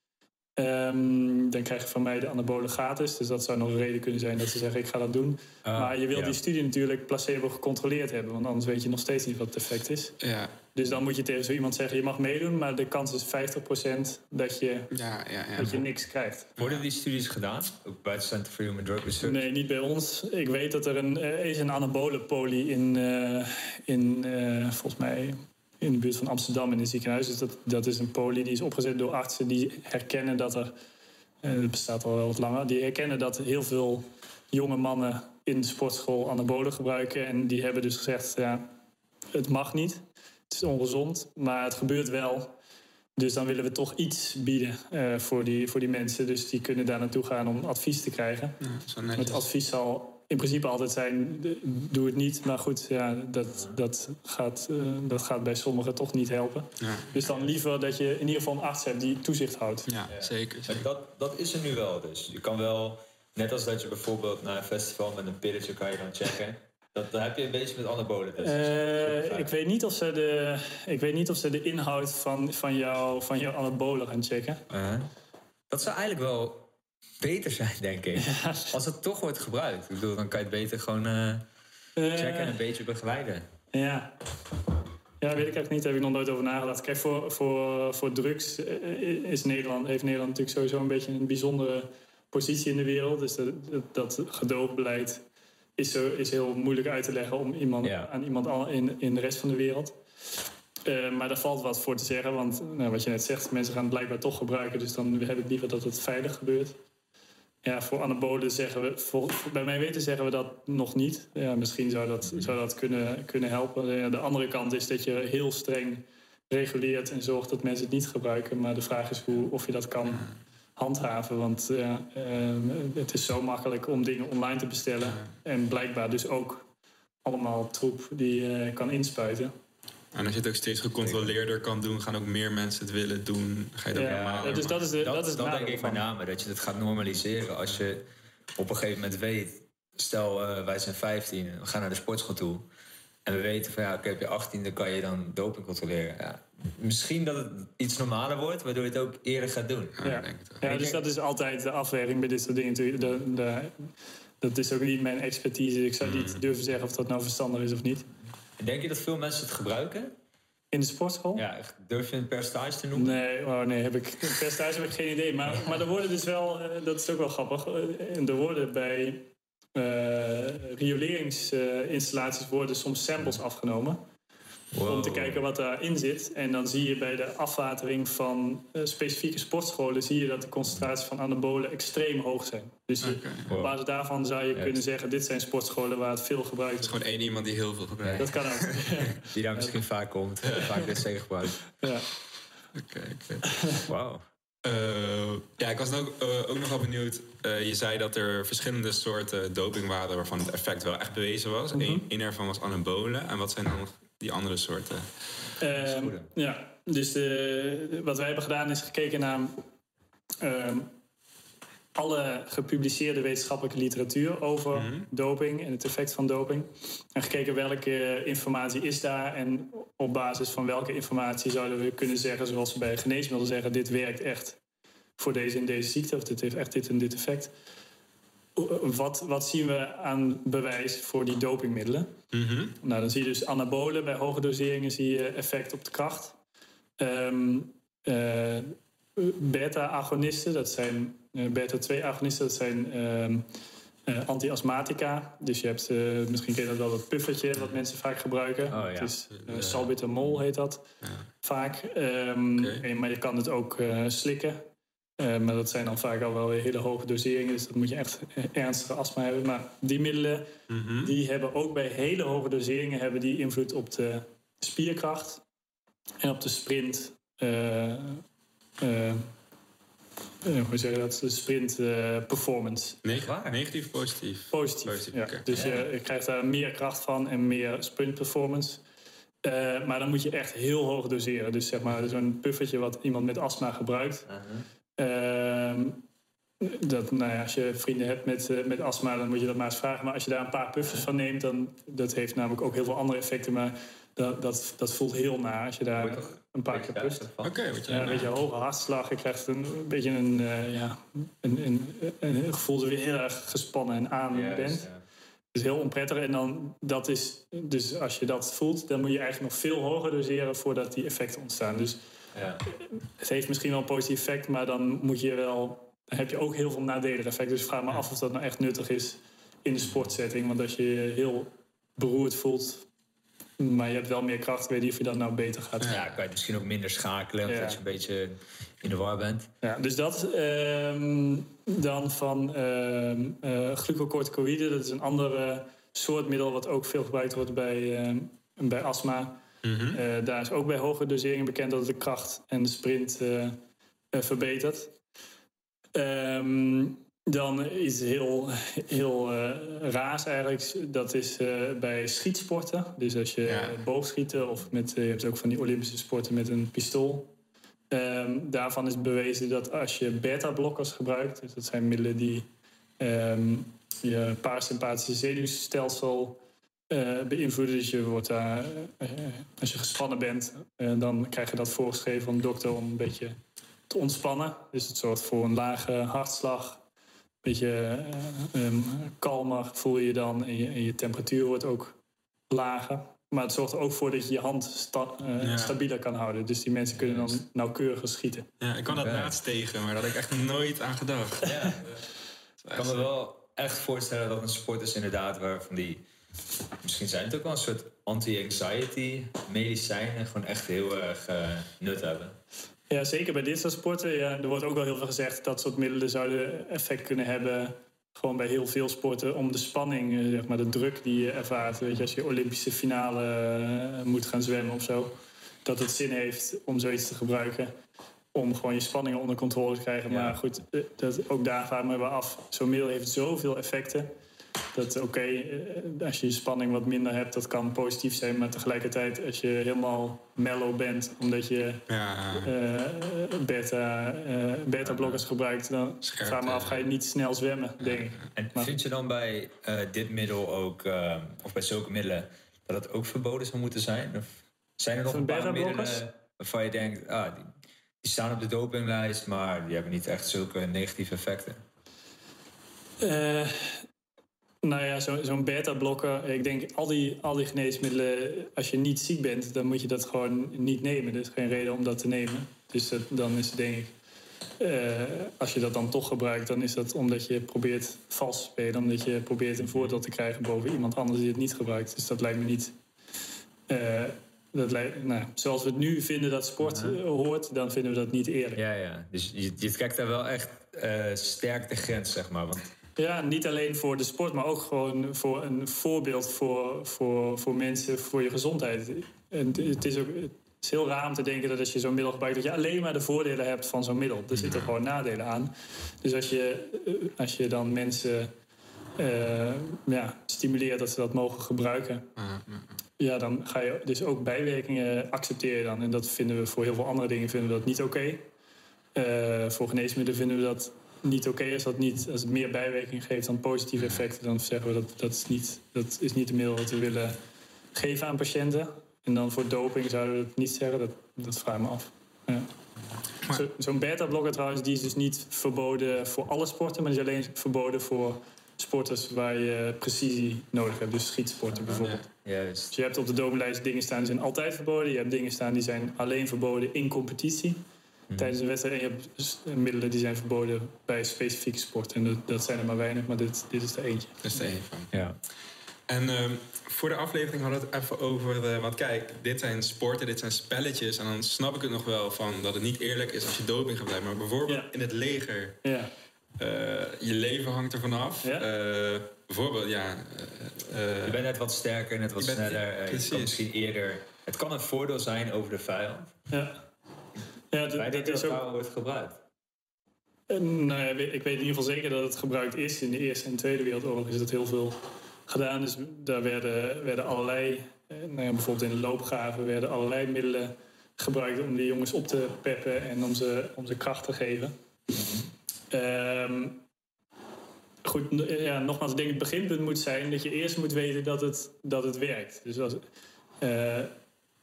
Ehm, dan krijg je van mij de anabolen gratis. Dus dat zou nog een reden kunnen zijn dat ze zeggen: ik ga dat doen. Ah, maar je wil ja. die studie natuurlijk placebo gecontroleerd hebben. Want anders weet je nog steeds niet wat het effect is. Ja, Dus dan moet je tegen zo iemand zeggen: je mag meedoen, maar de kans is 50% dat je, ja, ja. ja. dat je niks krijgt. Worden die studies gedaan? Ook bij het Center for Human Drug Research? Nee, niet bij ons. Ik weet dat er een, er is een anabolenpolie in, eh, in eh, volgens mij in de buurt van Amsterdam in een ziekenhuis. Dus dat, dat is een polie die is opgezet door artsen die herkennen dat er, eh het bestaat al wel wat langer, die herkennen dat heel veel jonge mannen in de sportschool anabolen gebruiken. En die hebben dus gezegd, ja, het mag niet. Het is ongezond, maar het gebeurt wel. Dus dan willen we toch iets bieden eh, voor, die, voor die mensen. Dus die kunnen daar naartoe gaan om advies te krijgen. Ja, Het advies zal in principe altijd zijn: doe het niet. Maar goed, ja, dat, dat, gaat, eh, dat gaat bij sommigen toch niet helpen. Ja, Dus dan liever dat je in ieder geval een arts hebt die toezicht houdt. ja, zeker. Maar zeker. dat, dat is er nu wel dus. Je kan wel, net als dat je bijvoorbeeld naar een festival met een pilletje kan je dan checken. Dat, dat heb je een beetje met anabolen dus. Eh, ik, weet niet of ze de, ik weet niet of ze de inhoud van, van, jou, van jouw anabolen gaan checken. Uh-huh. Dat zou eigenlijk wel beter zijn, denk ik. Als het toch wordt gebruikt. Ik bedoel, dan kan je het beter gewoon eh, Eh, checken en een beetje begeleiden. Ja. Ja, weet ik eigenlijk niet. Daar heb ik nog nooit over nagedacht. Kijk, voor, voor, voor drugs eh, is Nederland, heeft Nederland natuurlijk sowieso een beetje een bijzondere positie in de wereld. Dus dat, gedoogbeleid is, zo, is heel moeilijk uit te leggen om iemand, Ja. aan iemand al in, in de rest van de wereld. Maar daar valt wat voor te zeggen, want nou, wat je net zegt, mensen gaan het blijkbaar toch gebruiken. Dus dan hebben we liever dat het veilig gebeurt. Ja, voor anabolen zeggen we, voor, bij mijn weten zeggen we dat nog niet. Ja, misschien zou dat, zou dat kunnen, kunnen helpen. De andere kant is dat je heel streng reguleert en zorgt dat mensen het niet gebruiken. Maar de vraag is hoe, of je dat kan handhaven. Want eh, het is zo makkelijk om dingen online te bestellen. En blijkbaar dus ook allemaal troep die je kan inspuiten. En als je het ook steeds gecontroleerder kan doen, gaan ook meer mensen het willen doen. Ga je dat Ja, normaal dus dat is, de, dat, is dat denk ik met name, dat je het gaat normaliseren. Als je op een gegeven moment weet... Stel, eh, wij zijn 15 en we gaan naar de sportschool toe. En we weten van ja, oké, op je 18 kan je dan doping controleren. Ja, misschien dat het iets normaler wordt, waardoor je het ook eerder gaat doen. Ja, ja dus dat is altijd de afweging bij dit soort dingen. natuurlijk. De, de, dat is ook niet mijn expertise. Ik zou niet Mm. durven zeggen of dat nou verstandig is of niet. Denk je dat veel mensen het gebruiken? In de sportschool? Ja, durf je een percentage te noemen? Nee, oh nee, heb ik, percentage heb ik geen idee. Maar, maar er worden dus wel, eh, dat is ook wel grappig, eh, er worden bij eh rioleringsinstallaties worden soms samples afgenomen. Om te kijken wat daarin zit. En dan zie je bij de afwatering van eh, specifieke sportscholen... zie je dat de concentraties van anabolen extreem hoog zijn. Dus op basis daarvan zou je kunnen zeggen... dit zijn sportscholen waar het veel gebruikt Het is wordt. gewoon één iemand die heel veel gebruikt. Dat kan ook. Die daar misschien vaak komt, vaak DC gebruikt. ja. Oké, oké. Wauw. Eh, ja, ik was ook, eh, ook nog wel benieuwd. Eh, je zei dat er verschillende soorten doping waren waarvan het effect wel echt bewezen was. Eén Eén ervan was anabolen. En wat zijn dan nog die andere soorten? Ehm, ja, dus de, wat wij hebben gedaan is gekeken naar ehm, alle gepubliceerde wetenschappelijke literatuur over doping en het effect van doping. En gekeken welke informatie is daar en op basis van welke informatie zouden we kunnen zeggen, zoals we bij geneesmiddelen zeggen, dit werkt echt voor deze en deze ziekte of dit heeft echt dit en dit effect. Wat, wat zien we aan bewijs voor die dopingmiddelen? Mhm. Nou, dan zie je dus anabolen. Bij hoge doseringen zie je effect op de kracht. Ehm, eh, Beta-agonisten, dat zijn eh, beta-2-agonisten, dat zijn ehm, eh, anti-astmatica. Dus je hebt, misschien ken je dat wel, dat puffertje wat mensen vaak gebruiken. Oh, ja. Het is salbutamol heet dat vaak. Ehm, en- maar je kan het ook slikken. Eh, maar dat zijn dan vaak al wel weer hele hoge doseringen. Dus dat moet je echt eh, ernstige astma hebben. Maar die middelen Mhm. die hebben ook bij hele hoge doseringen hebben die invloed op de spierkracht en op de sprint. eh, hoe zeg je dat? De sprint performance. Neg- negatief, positief? Positief. Positief, ja. Dus je, je krijgt daar meer kracht van en meer sprint performance. Eh, maar dan moet je echt heel hoog doseren. Dus zeg maar zo'n puffertje wat iemand met astma gebruikt. Ehm, dat, nou ja, als je vrienden hebt met, eh, met astma, dan moet je dat maar eens vragen. Maar als je daar een paar puffers van neemt, dan dat heeft namelijk ook heel veel andere effecten. Maar dat, dat, dat voelt heel naar als je daar een paar keer pust. Oké, wat je Ja, een beetje een hoge hartslag. Je krijgt een, een beetje een, eh, ja, een, een, een gevoel dat je weer heel erg gespannen en aan bent. Het is heel onprettig. En dan, dat is, dus als je dat voelt, dan moet je eigenlijk nog veel hoger doseren voordat die effecten ontstaan. Dus Ja. het heeft misschien wel een positief effect, maar dan moet je wel. Dan heb je ook heel veel nadelige effecten. Dus vraag me af of dat nou echt nuttig is in de sportsetting. Want als je je heel beroerd voelt, maar je hebt wel meer kracht, weet je of je dat nou beter gaat. Ja, kan je misschien ook minder schakelen, Ja. je een beetje in de war bent. Ja, dus dat ehm, dan van eh, glucocorticoïden. Dat is een andere soort middel wat ook veel gebruikt wordt bij, ehm, bij astma. Eh, daar is ook bij hoge doseringen bekend dat het de kracht en de sprint eh, eh, verbetert. Ehm, dan is heel, heel raars eigenlijk. Dat is bij schietsporten. Dus als je Ja. boogschieten of met, je hebt ook van die Olympische sporten met een pistool. Ehm, daarvan is bewezen dat als je beta-blokkers gebruikt, dus dat zijn middelen die ehm, je parasympathische zenuwstelsel eh, beïnvloeden. Dus je wordt daar, eh, als je gespannen bent, eh, dan krijg je dat voorgeschreven van de dokter om een beetje te ontspannen. Dus het zorgt voor een lage hartslag. Een beetje eh, ehm, kalmer voel je je dan en je, en je temperatuur wordt ook lager. Maar het zorgt er ook voor dat je je hand sta- eh, Ja. stabieler kan houden. Dus die mensen kunnen dan nauwkeuriger schieten. Ja, ik kwam dat Oké. laatst tegen, maar daar had ik echt nooit aan gedacht. Ja. Ik kan me wel echt voorstellen dat een sport is inderdaad waarvan die... Misschien zijn het ook wel een soort anti-anxiety medicijnen gewoon echt heel erg eh, nut hebben. Ja, zeker bij dit soort sporten. Ja, er wordt ook wel heel veel gezegd dat soort middelen zouden effect kunnen hebben. Gewoon bij heel veel sporten om de spanning, eh, zeg maar, de druk die je ervaart. Weet je, als je Olympische finale eh, moet gaan zwemmen of zo. Dat het zin heeft om zoiets te gebruiken. Om gewoon je spanningen onder controle te krijgen. Ja. Maar goed, dat, ook daar me wel af. Zo'n middel heeft zoveel effecten. Dat oké, eh, als je je spanning wat minder hebt, dat kan positief zijn. Maar tegelijkertijd, als je helemaal mellow bent, omdat je Ja, eh, beta, eh, beta-blokkers gebruikt, dan Scherp, vraag me af, ga je niet snel zwemmen, denk ik. En Maar- vind je dan bij eh, dit middel ook, eh, of bij zulke middelen, dat het ook verboden zou moeten zijn? Of zijn er nog een paar middelen waarvan je denkt, ah, die, die staan op de dopinglijst, maar die hebben niet echt zulke negatieve effecten? Eh, nou ja, zo- zo'n beta-blokker. Ik denk, al die, al die geneesmiddelen, als je niet ziek bent, dan moet je dat gewoon niet nemen. Er is geen reden om dat te nemen. Dus dat, dan is het denk ik, eh, als je dat dan toch gebruikt, dan is dat omdat je probeert vals te spelen. Omdat je probeert een voordeel te krijgen boven iemand anders die het niet gebruikt. Dus dat lijkt me niet. eh, dat lijkt, nou, zoals we het nu vinden dat sport eh, hoort, dan vinden we dat niet eerlijk. Ja, ja. Dus je, je trekt daar wel echt sterk de grens, zeg maar. Want Ja, niet alleen voor de sport, maar ook gewoon voor een voorbeeld voor, voor, voor mensen, voor je gezondheid. En het is ook het is heel raar om te denken dat als je zo'n middel gebruikt, dat je alleen maar de voordelen hebt van zo'n middel. Er zitten gewoon nadelen aan. Dus als je, eh, als je dan mensen eh, ja, stimuleert dat ze dat mogen gebruiken, ja, dan ga je dus ook bijwerkingen accepteren dan. En dat vinden we voor heel veel andere dingen vinden we dat niet oké. Eh, voor geneesmiddelen vinden we dat niet oké. Als, dat niet, als het meer bijwerking geeft dan positieve effecten, dan zeggen we dat dat is niet, dat is niet een middel dat we willen geven aan patiënten. En dan voor doping zouden we dat niet zeggen. Dat, dat vraag ik me af. Ja. Zo- Zo'n beta-blokker trouwens, die is dus niet verboden voor alle sporten, maar die is alleen verboden voor sporters waar je precisie nodig hebt. Dus schietsporten bijvoorbeeld. juist. Dus je hebt op de dopinglijst dingen staan die zijn altijd verboden. Je hebt dingen staan die zijn alleen verboden in competitie. Tijdens een wedstrijd. En je hebt middelen die zijn verboden bij specifieke sporten. En dat, dat zijn er maar weinig, maar dit, dit is er eentje. Dat is er één van. Ja. En ehm, voor de aflevering hadden we het even over... eh, want kijk, dit zijn sporten, dit zijn spelletjes. En dan snap ik het nog wel van dat het niet eerlijk is als je doping gebruikt. Maar bijvoorbeeld Ja. in het leger, Ja, eh, je leven hangt er vanaf. Ja. Eh, bijvoorbeeld, ja... Je bent net wat sterker, net wat Je bent- sneller. je kan misschien eerder... Het kan een voordeel zijn over de vijand. ja. Ja, dat, dat is ook. wordt gebruikt. Eh, Nou ja, ik weet in ieder geval zeker dat het gebruikt is. In de Eerste en Tweede Wereldoorlog is dat heel veel gedaan. Dus daar werden, werden allerlei, eh, nou ja, bijvoorbeeld in de loopgraven, werden allerlei middelen gebruikt om die jongens op te peppen en om ze, om ze kracht te geven. Ehm, goed, n- ja, nogmaals, ik denk het beginpunt moet zijn dat je eerst moet weten dat het, dat het werkt. Dus als, eh,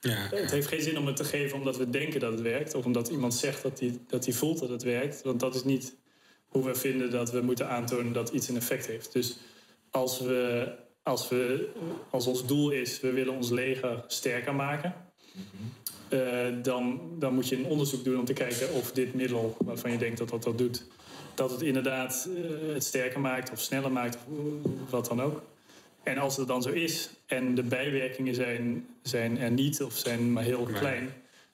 ja, het heeft geen zin om het te geven omdat we denken dat het werkt. Of omdat iemand zegt dat hij dat voelt dat het werkt. Want dat is niet hoe we vinden dat we moeten aantonen dat iets een effect heeft. Dus als, we, als, we, als ons doel is, we willen ons leger sterker maken. eh, dan, dan moet je een onderzoek doen om te kijken of dit middel, waarvan je denkt dat dat dat doet, dat het inderdaad eh, het sterker maakt of sneller maakt of wat dan ook. En als het dan zo is en de bijwerkingen zijn, zijn er niet of zijn maar heel klein,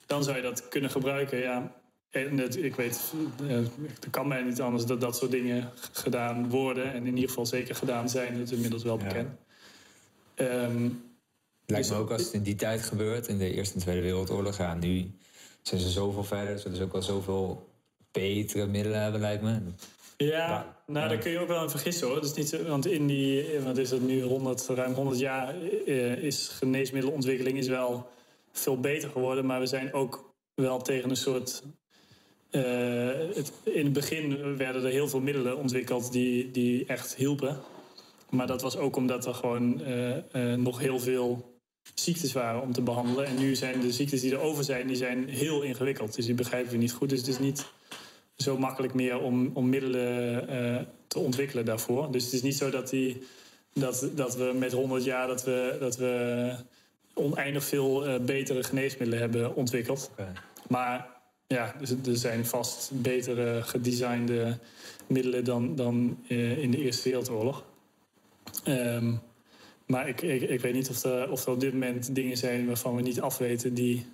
dan zou je dat kunnen gebruiken. Ja. En het, ik weet, eh, het kan mij niet anders dat dat soort dingen gedaan worden. En in ieder geval zeker gedaan zijn. Dat is inmiddels wel Ja. bekend. Ehm, Lijkt Dus- me ook als het in die tijd gebeurt, in de Eerste en Tweede Wereldoorlog. Ja, nu zijn ze zoveel verder. Zullen ze ook wel zoveel betere middelen hebben, lijkt me. Ja, nou daar kun je ook wel in vergissen hoor. Dat is niet, want in die, wat is het nu, 100, ruim 100 jaar eh, is geneesmiddelontwikkeling is wel veel beter geworden. Maar we zijn ook wel tegen een soort. eh, het, in het begin werden er heel veel middelen ontwikkeld die, die echt hielpen. Maar dat was ook omdat er gewoon eh, nog heel veel ziektes waren om te behandelen. En nu zijn de ziektes die er over zijn, die zijn heel ingewikkeld. Dus die begrijpen we niet goed. Dus het is niet zo makkelijk meer om, om middelen eh, te ontwikkelen daarvoor. Dus het is niet zo dat, die, dat, dat we met 100 jaar dat we, dat we oneindig veel eh, betere geneesmiddelen hebben ontwikkeld. Maar ja, dus er zijn vast betere gedesignde middelen dan, dan eh, in de Eerste Wereldoorlog. Ehm, maar ik, ik, ik weet niet of er, of er op dit moment dingen zijn waarvan we niet afweten die,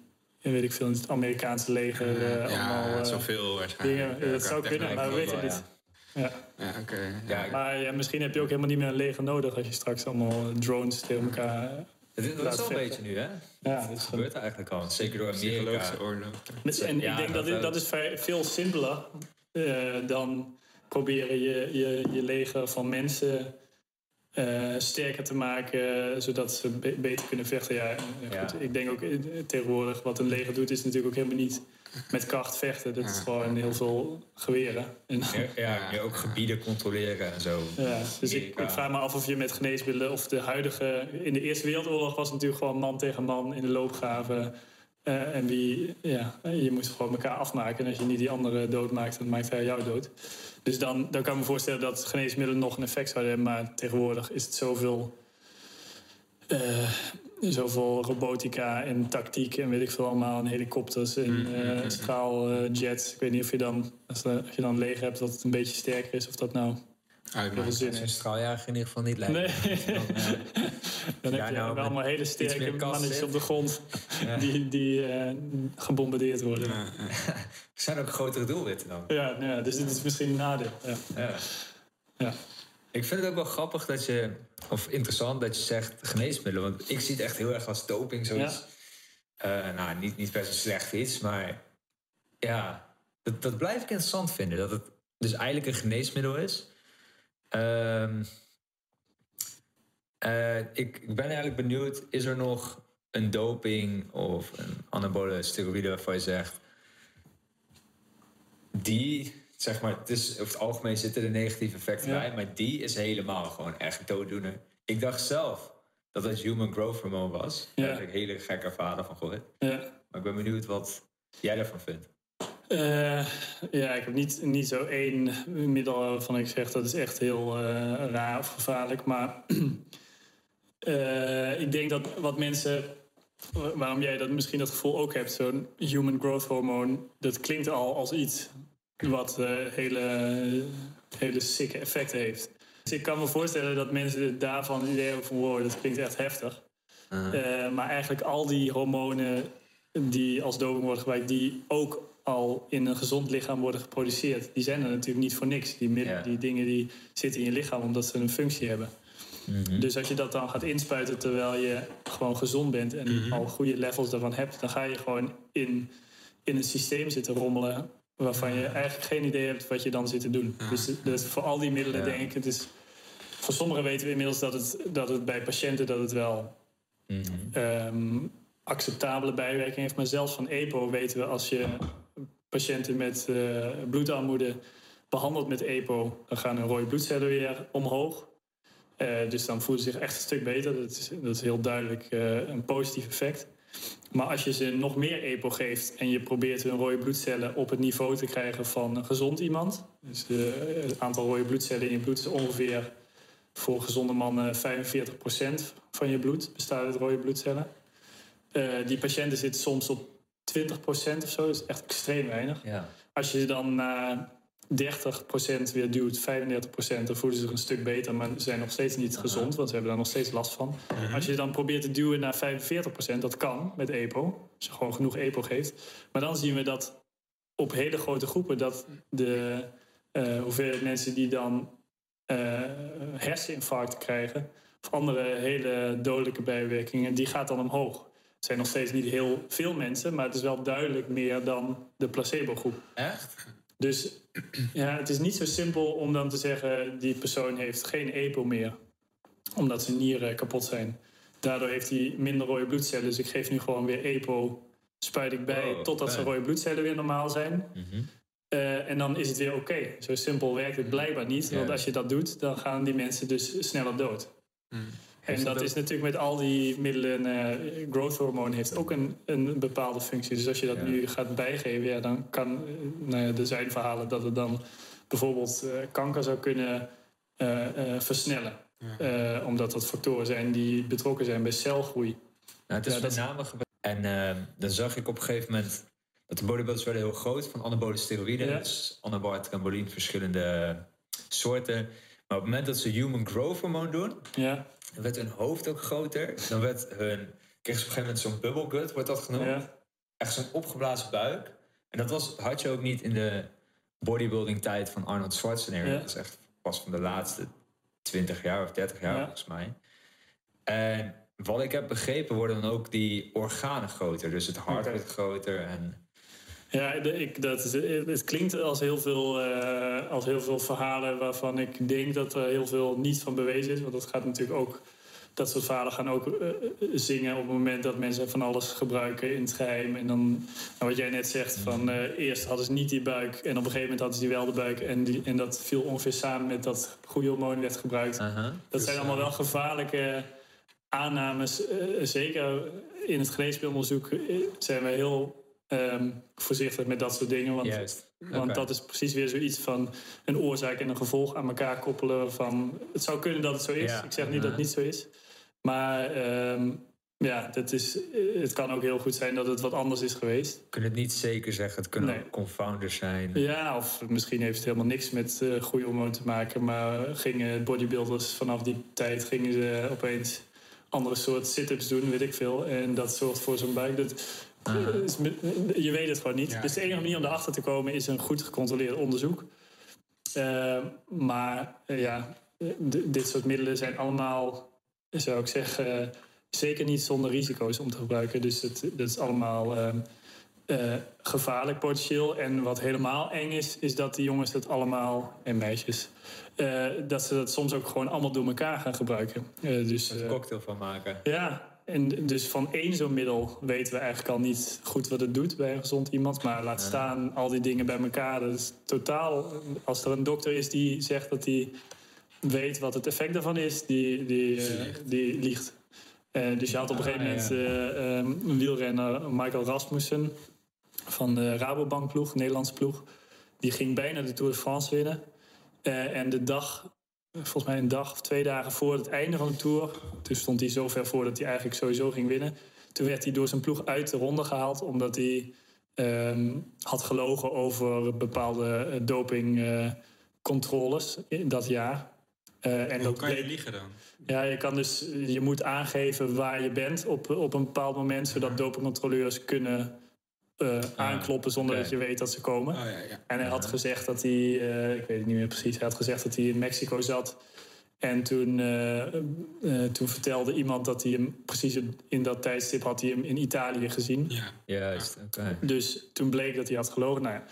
eh, weet ik veel, in het Amerikaanse leger eh, ja, allemaal... eh, zoveel waarschijnlijk. dingen, dat eh, zou kunnen, maar we weten het niet. Ja. Ja, oké. Ja, ja. Maar ja, misschien heb je ook helemaal niet meer een leger nodig als je straks allemaal drones tegen elkaar. Dat is, dat is wel een vechten. beetje nu, hè? Ja, Dat gebeurt eigenlijk al. Zeker door Amerika. Psychologische oorlog. Dus- En Ja, ik denk dat dat, is veel simpeler eh, dan proberen je, je, je leger van mensen eh, sterker te maken, zodat ze be- beter kunnen vechten. Ja, ja, goed. Ja. Ik denk ook eh, tegenwoordig wat een leger doet, is natuurlijk ook helemaal niet met kracht vechten. Dat is gewoon heel veel geweren. En, Ja, ook gebieden controleren en zo. ja, dus ik vraag me af of je met geneesmiddelen of de huidige. In de Eerste Wereldoorlog was het natuurlijk gewoon man tegen man in de loopgraven. Eh, en wie, ja, je moet gewoon elkaar afmaken. En als je niet die andere doodmaakt, dan maakt hij jou dood. Dus dan, dan kan ik me voorstellen dat geneesmiddelen nog een effect zouden hebben. Maar tegenwoordig is het zoveel. eh, zoveel robotica en tactiek en weet ik veel allemaal. En helikopters en eh, straaljets. ik weet niet of je dan, als, je- als je dan een leger hebt, dat het een beetje sterker is. Of dat nou Als je een straaljager in ieder geval niet lijkt. Nee. Dan, eh, Dan Ja, heb je nou, wel allemaal hele sterke mannetjes op de grond Ja. die, die eh, gebombardeerd worden. Ja, Ja, ja. er zijn ook grotere doelwitten dan. nou ja, dus dit is misschien een nadeel. Ja. Ja. Ja. Ik vind het ook wel grappig dat je, of interessant dat je zegt geneesmiddelen. Want ik zie het echt heel erg als doping, zoiets. Eh, nou, niet, niet per se slecht iets, maar ja, dat, dat blijf ik interessant vinden. Dat het dus eigenlijk een geneesmiddel is. Ehm, eh, ik, ik ben eigenlijk benieuwd, is er nog een doping of een anabole steroïde waarvan je zegt... Die, zeg maar, het is, over het algemeen zitten er negatieve effecten Ja. bij, maar die is helemaal gewoon echt dooddoener. Ik dacht zelf dat het human growth hormone was. Ja. Daar heb ik hele gekke verhalen van gehoord. Ja. Maar ik ben benieuwd wat jij daarvan vindt. Eh, ja, ik heb niet, niet zo één middel waarvan ik zeg dat is echt heel eh, raar of gevaarlijk. Maar eh, ik denk dat wat mensen, waarom jij dat misschien dat gevoel ook hebt, zo'n human growth hormone, dat klinkt al als iets wat hele, hele sikke effecten heeft. Dus ik kan me voorstellen dat mensen daarvan het idee hebben van wow, dat klinkt echt heftig. Eh, maar eigenlijk al die hormonen die als doping worden gebruikt, die ook al in een gezond lichaam worden geproduceerd, die zijn er natuurlijk niet voor niks. Die, middelen, die dingen die zitten in je lichaam omdat ze een functie hebben. Dus als je dat dan gaat inspuiten terwijl je gewoon gezond bent en al goede levels daarvan hebt, dan ga je gewoon in, in een systeem zitten rommelen waarvan je eigenlijk geen idee hebt wat je dan zit te doen. Dus, dus voor al die middelen Ja. denk ik, het is, voor sommigen weten we inmiddels dat het, dat het bij patiënten dat het wel ehm, acceptabele bijwerking heeft. Maar zelfs van EPO weten we als je patiënten met eh, bloedarmoede behandelt met EPO, dan gaan hun rode bloedcellen weer omhoog. Eh, dus dan voelen ze zich echt een stuk beter. Dat is, dat is heel duidelijk eh, een positief effect. Maar als je ze nog meer EPO geeft en je probeert hun rode bloedcellen op het niveau te krijgen van een gezond iemand. Dus eh, het aantal rode bloedcellen in je bloed is ongeveer voor gezonde mannen 45% van je bloed bestaat uit rode bloedcellen. Die patiënten zitten soms op 20% of zo, dat is echt extreem weinig. Ja. Als je ze dan naar 30% weer duwt, 35%, dan voelen ze zich een stuk beter, maar ze zijn nog steeds niet gezond, want ze hebben daar nog steeds last van. Als je dan probeert te duwen naar 45%, dat kan met EPO, als je gewoon genoeg EPO geeft. Maar dan zien we dat op hele grote groepen dat de eh, hoeveelheid mensen die dan eh herseninfarct krijgen, of andere hele dodelijke bijwerkingen, die gaat dan omhoog. Het zijn nog steeds niet heel veel mensen, maar het is wel duidelijk meer dan de placebo-groep. Echt? Dus ja, het is niet zo simpel om dan te zeggen... die persoon heeft geen EPO meer, omdat zijn nieren kapot zijn. Daardoor heeft hij minder rode bloedcellen, dus ik geef nu gewoon weer EPO... spuit ik bij Oh, totdat zijn rode bloedcellen weer normaal zijn. Eh, en dan is het weer oké. Zo simpel werkt het blijkbaar niet. Want als je dat doet, dan gaan die mensen dus sneller dood. En dat is natuurlijk met al die middelen, eh growth hormone heeft ook een, een bepaalde functie. Dus als je dat Ja. nu gaat bijgeven, ja, dan kan, eh, nou ja, er zijn verhalen dat het dan bijvoorbeeld eh, kanker zou kunnen versnellen. Omdat dat factoren zijn die betrokken zijn bij celgroei. Nou, het is met name gebeurd. En dan zag ik op een gegeven moment dat de bodybuilders werden heel groot van anabole steroïden. Dus anabol, trambolien, verschillende soorten. Maar op het moment dat ze human growth hormone doen, Ja, dan werd hun hoofd ook groter. Dan werd hun, kreeg ze op een gegeven moment zo'n bubble gut, wordt dat genoemd. ja, Echt zo'n opgeblazen buik. En dat was, had je ook niet in de bodybuilding tijd van Arnold Schwarzenegger. Ja. Dat is echt pas van de laatste 20 jaar of 30 jaar Ja. volgens mij. En wat ik heb begrepen worden dan ook die organen groter. Dus het hart wordt groter. En Ja, ik, dat het klinkt als heel, veel, uh, als heel veel verhalen waarvan ik denk dat er heel veel niet van bewezen is. Want dat gaat natuurlijk ook. Dat soort verhalen gaan ook uh, zingen op het moment dat mensen van alles gebruiken in het geheim. En dan, nou wat jij net zegt, van uh, eerst hadden ze niet die buik en op een gegeven moment hadden ze die wel de buik. En, die, en dat viel ongeveer samen met dat goede hormoon werd gebruikt. -huh. Dat dus, zijn allemaal wel gevaarlijke aannames. zeker in het geneesmiddelonderzoek zijn we heel um, voorzichtig met dat soort dingen. Want, Juist. want dat is precies weer zoiets van een oorzaak en een gevolg aan elkaar koppelen. Van, het zou kunnen dat het zo is. Ik zeg niet dat het niet zo is. Maar um, ja, dat is, het kan ook heel goed zijn dat het wat anders is geweest. We kunnen het niet zeker zeggen. Het kunnen nee. confounders zijn. Ja, of misschien heeft het helemaal niks met uh, goede hormoon te maken. Maar gingen bodybuilders vanaf die tijd gingen ze opeens andere soort sit-ups doen, weet ik veel. En dat zorgt voor zo'n buik. Dat, je weet het gewoon niet. Dus de enige manier om erachter te komen is een goed gecontroleerd onderzoek. Uh, maar uh, ja, dit soort middelen zijn allemaal, zou ik zeggen, uh, zeker niet zonder risico's om te gebruiken. Dus het, dat is allemaal gevaarlijk potentieel. En wat helemaal eng is, is dat die jongens dat allemaal, en meisjes, dat ze dat soms ook gewoon allemaal door elkaar gaan gebruiken. dus, een cocktail van maken. Ja, en dus van één zo'n middel weten we eigenlijk al niet goed wat het doet bij een gezond iemand. Maar laat staan al die dingen bij elkaar. Is totaal. Als er een dokter is die zegt dat hij weet wat het effect daarvan is, die, die, uh, die liegt. Uh, dus je had op een gegeven moment uh, um, een wielrenner, Michael Rasmussen, van de Rabobank ploeg, Nederlandse ploeg. Die ging bijna de Tour de France winnen. en de dag volgens mij een dag of twee dagen voor het einde van de Tour. Toen stond hij zo ver voor dat hij eigenlijk sowieso ging winnen. Toen werd hij door zijn ploeg uit de ronde gehaald... omdat hij um, had gelogen over bepaalde uh, dopingcontroles uh, in dat jaar. Uh, en Hoe dat kan je liegen dan? Ja, je, kan dus, je moet aangeven waar je bent op, op een bepaald moment... zodat dopingcontroleurs kunnen uh, aankloppen zonder okay. dat je weet dat ze komen. Oh, ja, ja. En hij had gezegd dat hij, uh, ik weet het niet meer precies, hij had gezegd dat hij in Mexico zat. En toen, uh, toen vertelde iemand dat hij hem precies in dat tijdstip had hij hem in Italië gezien. Ja, juist. Okay. Dus toen bleek dat hij had gelogen. Nou ja.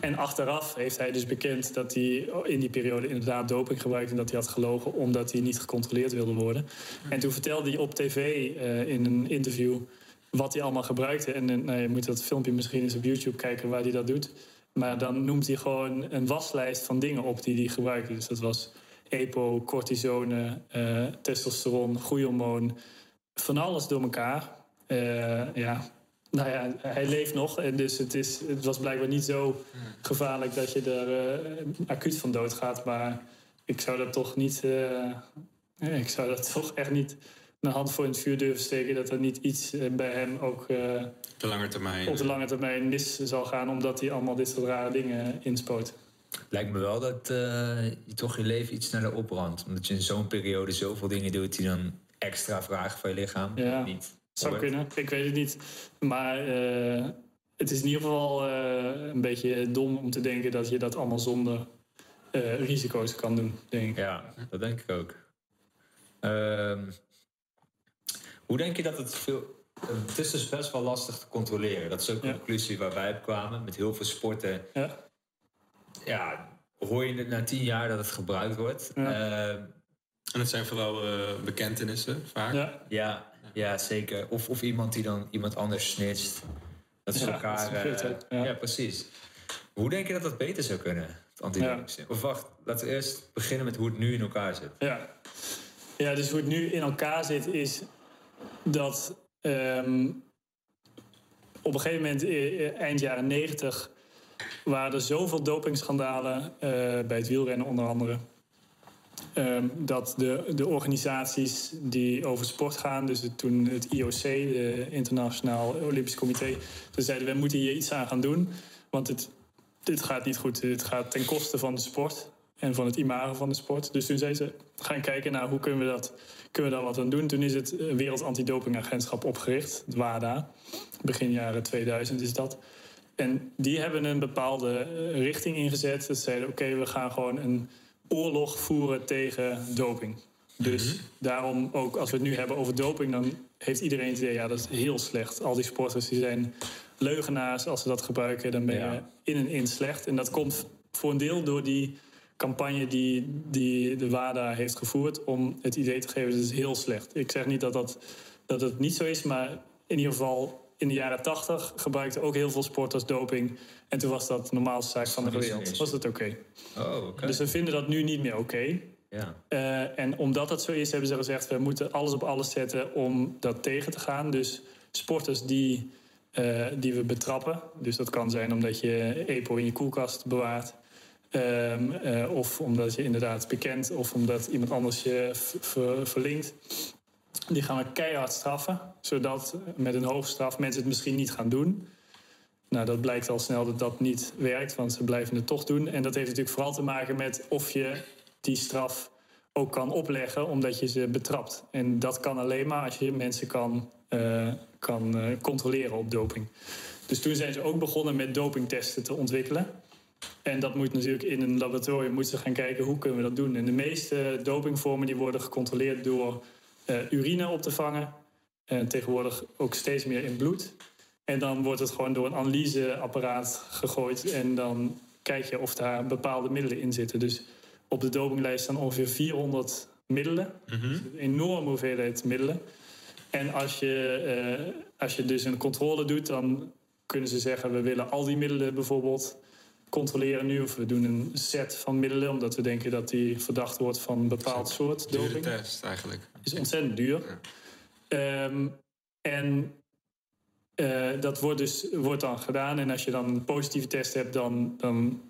En achteraf heeft hij dus bekend dat hij in die periode inderdaad doping gebruikte en dat hij had gelogen omdat hij niet gecontroleerd wilde worden. En toen vertelde hij op tv in een interview wat hij allemaal gebruikte. En nou, je moet dat filmpje misschien eens op YouTube kijken waar hij dat doet. Maar dan noemt hij gewoon een waslijst van dingen op die hij gebruikte. Dus dat was EPO, cortisone, uh, testosteron, groeihormoon. Van alles door elkaar. Uh, ja, nou ja, hij leeft nog. En dus het, is, het was blijkbaar niet zo gevaarlijk dat je er uh, acuut van doodgaat. Maar ik zou dat toch niet... ik zou dat toch echt niet een hand voor in het vuur durven steken dat er niet iets eh, bij hem ook uh, de lange termijn. op de lange termijn mis zal gaan, omdat hij allemaal dit soort rare dingen inspoot. Lijkt me wel dat uh, je toch je leven iets sneller opbrandt. Omdat je in zo'n periode zoveel dingen doet die dan extra vragen van je lichaam. Ja, niet zou kunnen. Ik weet het niet. Maar uh, het is in ieder geval een beetje dom om te denken dat je dat allemaal zonder risico's kan doen, denk ik. Ja, dat denk ik ook. Ehm, hoe denk je dat het veel. Het is dus best wel lastig te controleren. Dat is ook een ja. conclusie waar wij op kwamen. Met heel veel sporten. Ja. Ja, hoor je het na tien jaar dat het gebruikt wordt. Ja. Uh, en het zijn vooral uh, bekentenissen vaak. Ja, ja, ja zeker. Of, of iemand die dan iemand anders snitcht. Dat ze elkaar. Dat uh, ja. ja. precies. Hoe denk je dat dat beter zou kunnen? Het antidopingsysteem? Of wacht, laten we eerst beginnen met hoe het nu in elkaar zit. Ja. Ja, dus hoe het nu in elkaar zit is dat um, op een gegeven moment, eind jaren 90, waren er zoveel dopingschandalen uh, bij het wielrennen onder andere. Um, dat de, de organisaties die over sport gaan, dus het, toen het IOC, de Internationaal Olympisch Comité, ze zeiden we moeten hier iets aan gaan doen, want het, dit gaat niet goed. Dit gaat ten koste van de sport en van het imago van de sport. Dus toen zeiden ze, gaan kijken naar hoe kunnen we dat kunnen we daar wat aan doen? Toen is het Wereld Antidopingagentschap opgericht, het WADA. Begin jaren 2000 is dat. En die hebben een bepaalde richting ingezet. Ze zeiden, oké, okay, we gaan gewoon een oorlog voeren tegen doping. Dus mm -hmm. daarom ook, als we het nu hebben over doping... dan heeft iedereen het idee, ja, dat is heel slecht. Al die sporters die zijn leugenaars, als ze dat gebruiken, dan ben je Ja. in en in slecht. En dat komt voor een deel door die campagne die, die de WADA heeft gevoerd om het idee te geven dat het is heel slecht. Ik zeg niet dat, dat, dat het niet zo is, maar in ieder geval in de jaren tachtig gebruikten ook heel veel sporters doping. En toen was dat de normaalste zaak van de wereld. Was dat oké? Oh, oké. Dus we vinden dat nu niet meer oké. ja. Eh, en omdat dat zo is, hebben ze gezegd... we moeten alles op alles zetten om dat tegen te gaan. Dus sporters die, eh, die we betrappen... dus dat kan zijn omdat je EPO in je koelkast bewaart... ehm, eh, of omdat je inderdaad bekend... of omdat iemand anders je verlinkt... die gaan we keihard straffen... zodat met een hoge straf mensen het misschien niet gaan doen... Nou, dat blijkt al snel dat dat niet werkt, want ze blijven het toch doen. En dat heeft natuurlijk vooral te maken met of je die straf ook kan opleggen, omdat je ze betrapt. En dat kan alleen maar als je mensen kan, eh, kan eh, controleren op doping. Dus toen zijn ze ook begonnen met dopingtesten te ontwikkelen. En dat moet natuurlijk in een laboratorium moeten gaan kijken hoe kunnen we dat doen. En de meeste dopingvormen die worden gecontroleerd door eh, urine op te vangen. En tegenwoordig ook steeds meer in bloed. En dan wordt het gewoon door een analyseapparaat gegooid. En dan kijk je of daar bepaalde middelen in zitten. Dus op de dopinglijst staan ongeveer 400 middelen. Dus een enorme hoeveelheid middelen. En als je, eh, als je dus een controle doet, dan kunnen ze zeggen... we willen al die middelen bijvoorbeeld controleren nu. Of we doen een set van middelen, omdat we denken dat die verdacht wordt van een bepaald soort Dure doping test eigenlijk. is ontzettend duur. Ehm, en eh, dat wordt, dus, wordt dan gedaan. En als je dan een positieve test hebt, dan, dan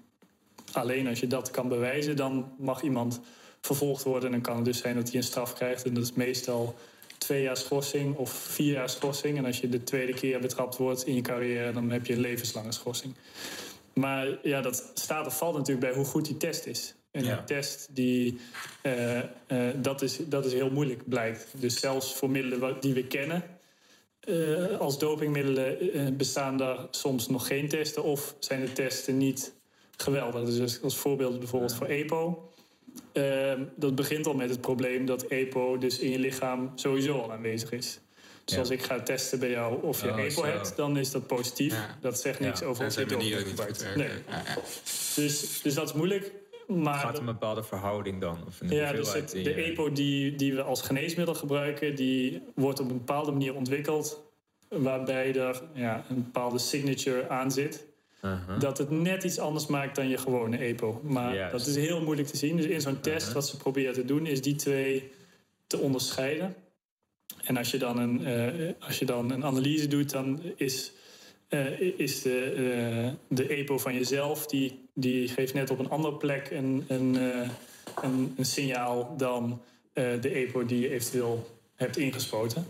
alleen als je dat kan bewijzen, dan mag iemand vervolgd worden. En dan kan het dus zijn dat hij een straf krijgt. En dat is meestal twee jaar schorsing of vier jaar schorsing. En als je de tweede keer betrapt wordt in je carrière, dan heb je een levenslange schorsing. Maar ja, dat staat of valt natuurlijk bij hoe goed die test is. En Ja. die test, die, eh, eh, dat, is, dat is heel moeilijk, blijkt. Dus zelfs voor middelen die we kennen, eh, als dopingmiddelen, bestaan daar soms nog geen testen... of zijn de testen niet geweldig. Dus als voorbeeld bijvoorbeeld voor EPO... Dat begint al met het probleem dat EPO dus in je lichaam sowieso al aanwezig is. Dus Ja. als ik ga testen bij jou of je Oh, EPO zo. hebt, dan is dat positief. Ja. Dat zegt niks Ja. over of je hebben doping niet gebruikt. Nee. werken. Ja, ja. Dus, dus dat is moeilijk. Maar Gaat om een bepaalde verhouding dan? Of een ja, dus het, die, de EPO die, die we als geneesmiddel gebruiken, die wordt op een bepaalde manier ontwikkeld. Waarbij er ja, een bepaalde signature aan zit. uh-huh. Dat het net iets anders maakt dan je gewone EPO. Maar Juist. dat is heel moeilijk te zien. Dus in zo'n test, Uh-huh. wat ze proberen te doen, is die twee te onderscheiden. En als je dan een, eh, als je dan een analyse doet, dan is, eh, is de, eh, de EPO van jezelf, die, die geeft net op een andere plek een, een, een, een signaal dan de EPO die je eventueel hebt ingespoten.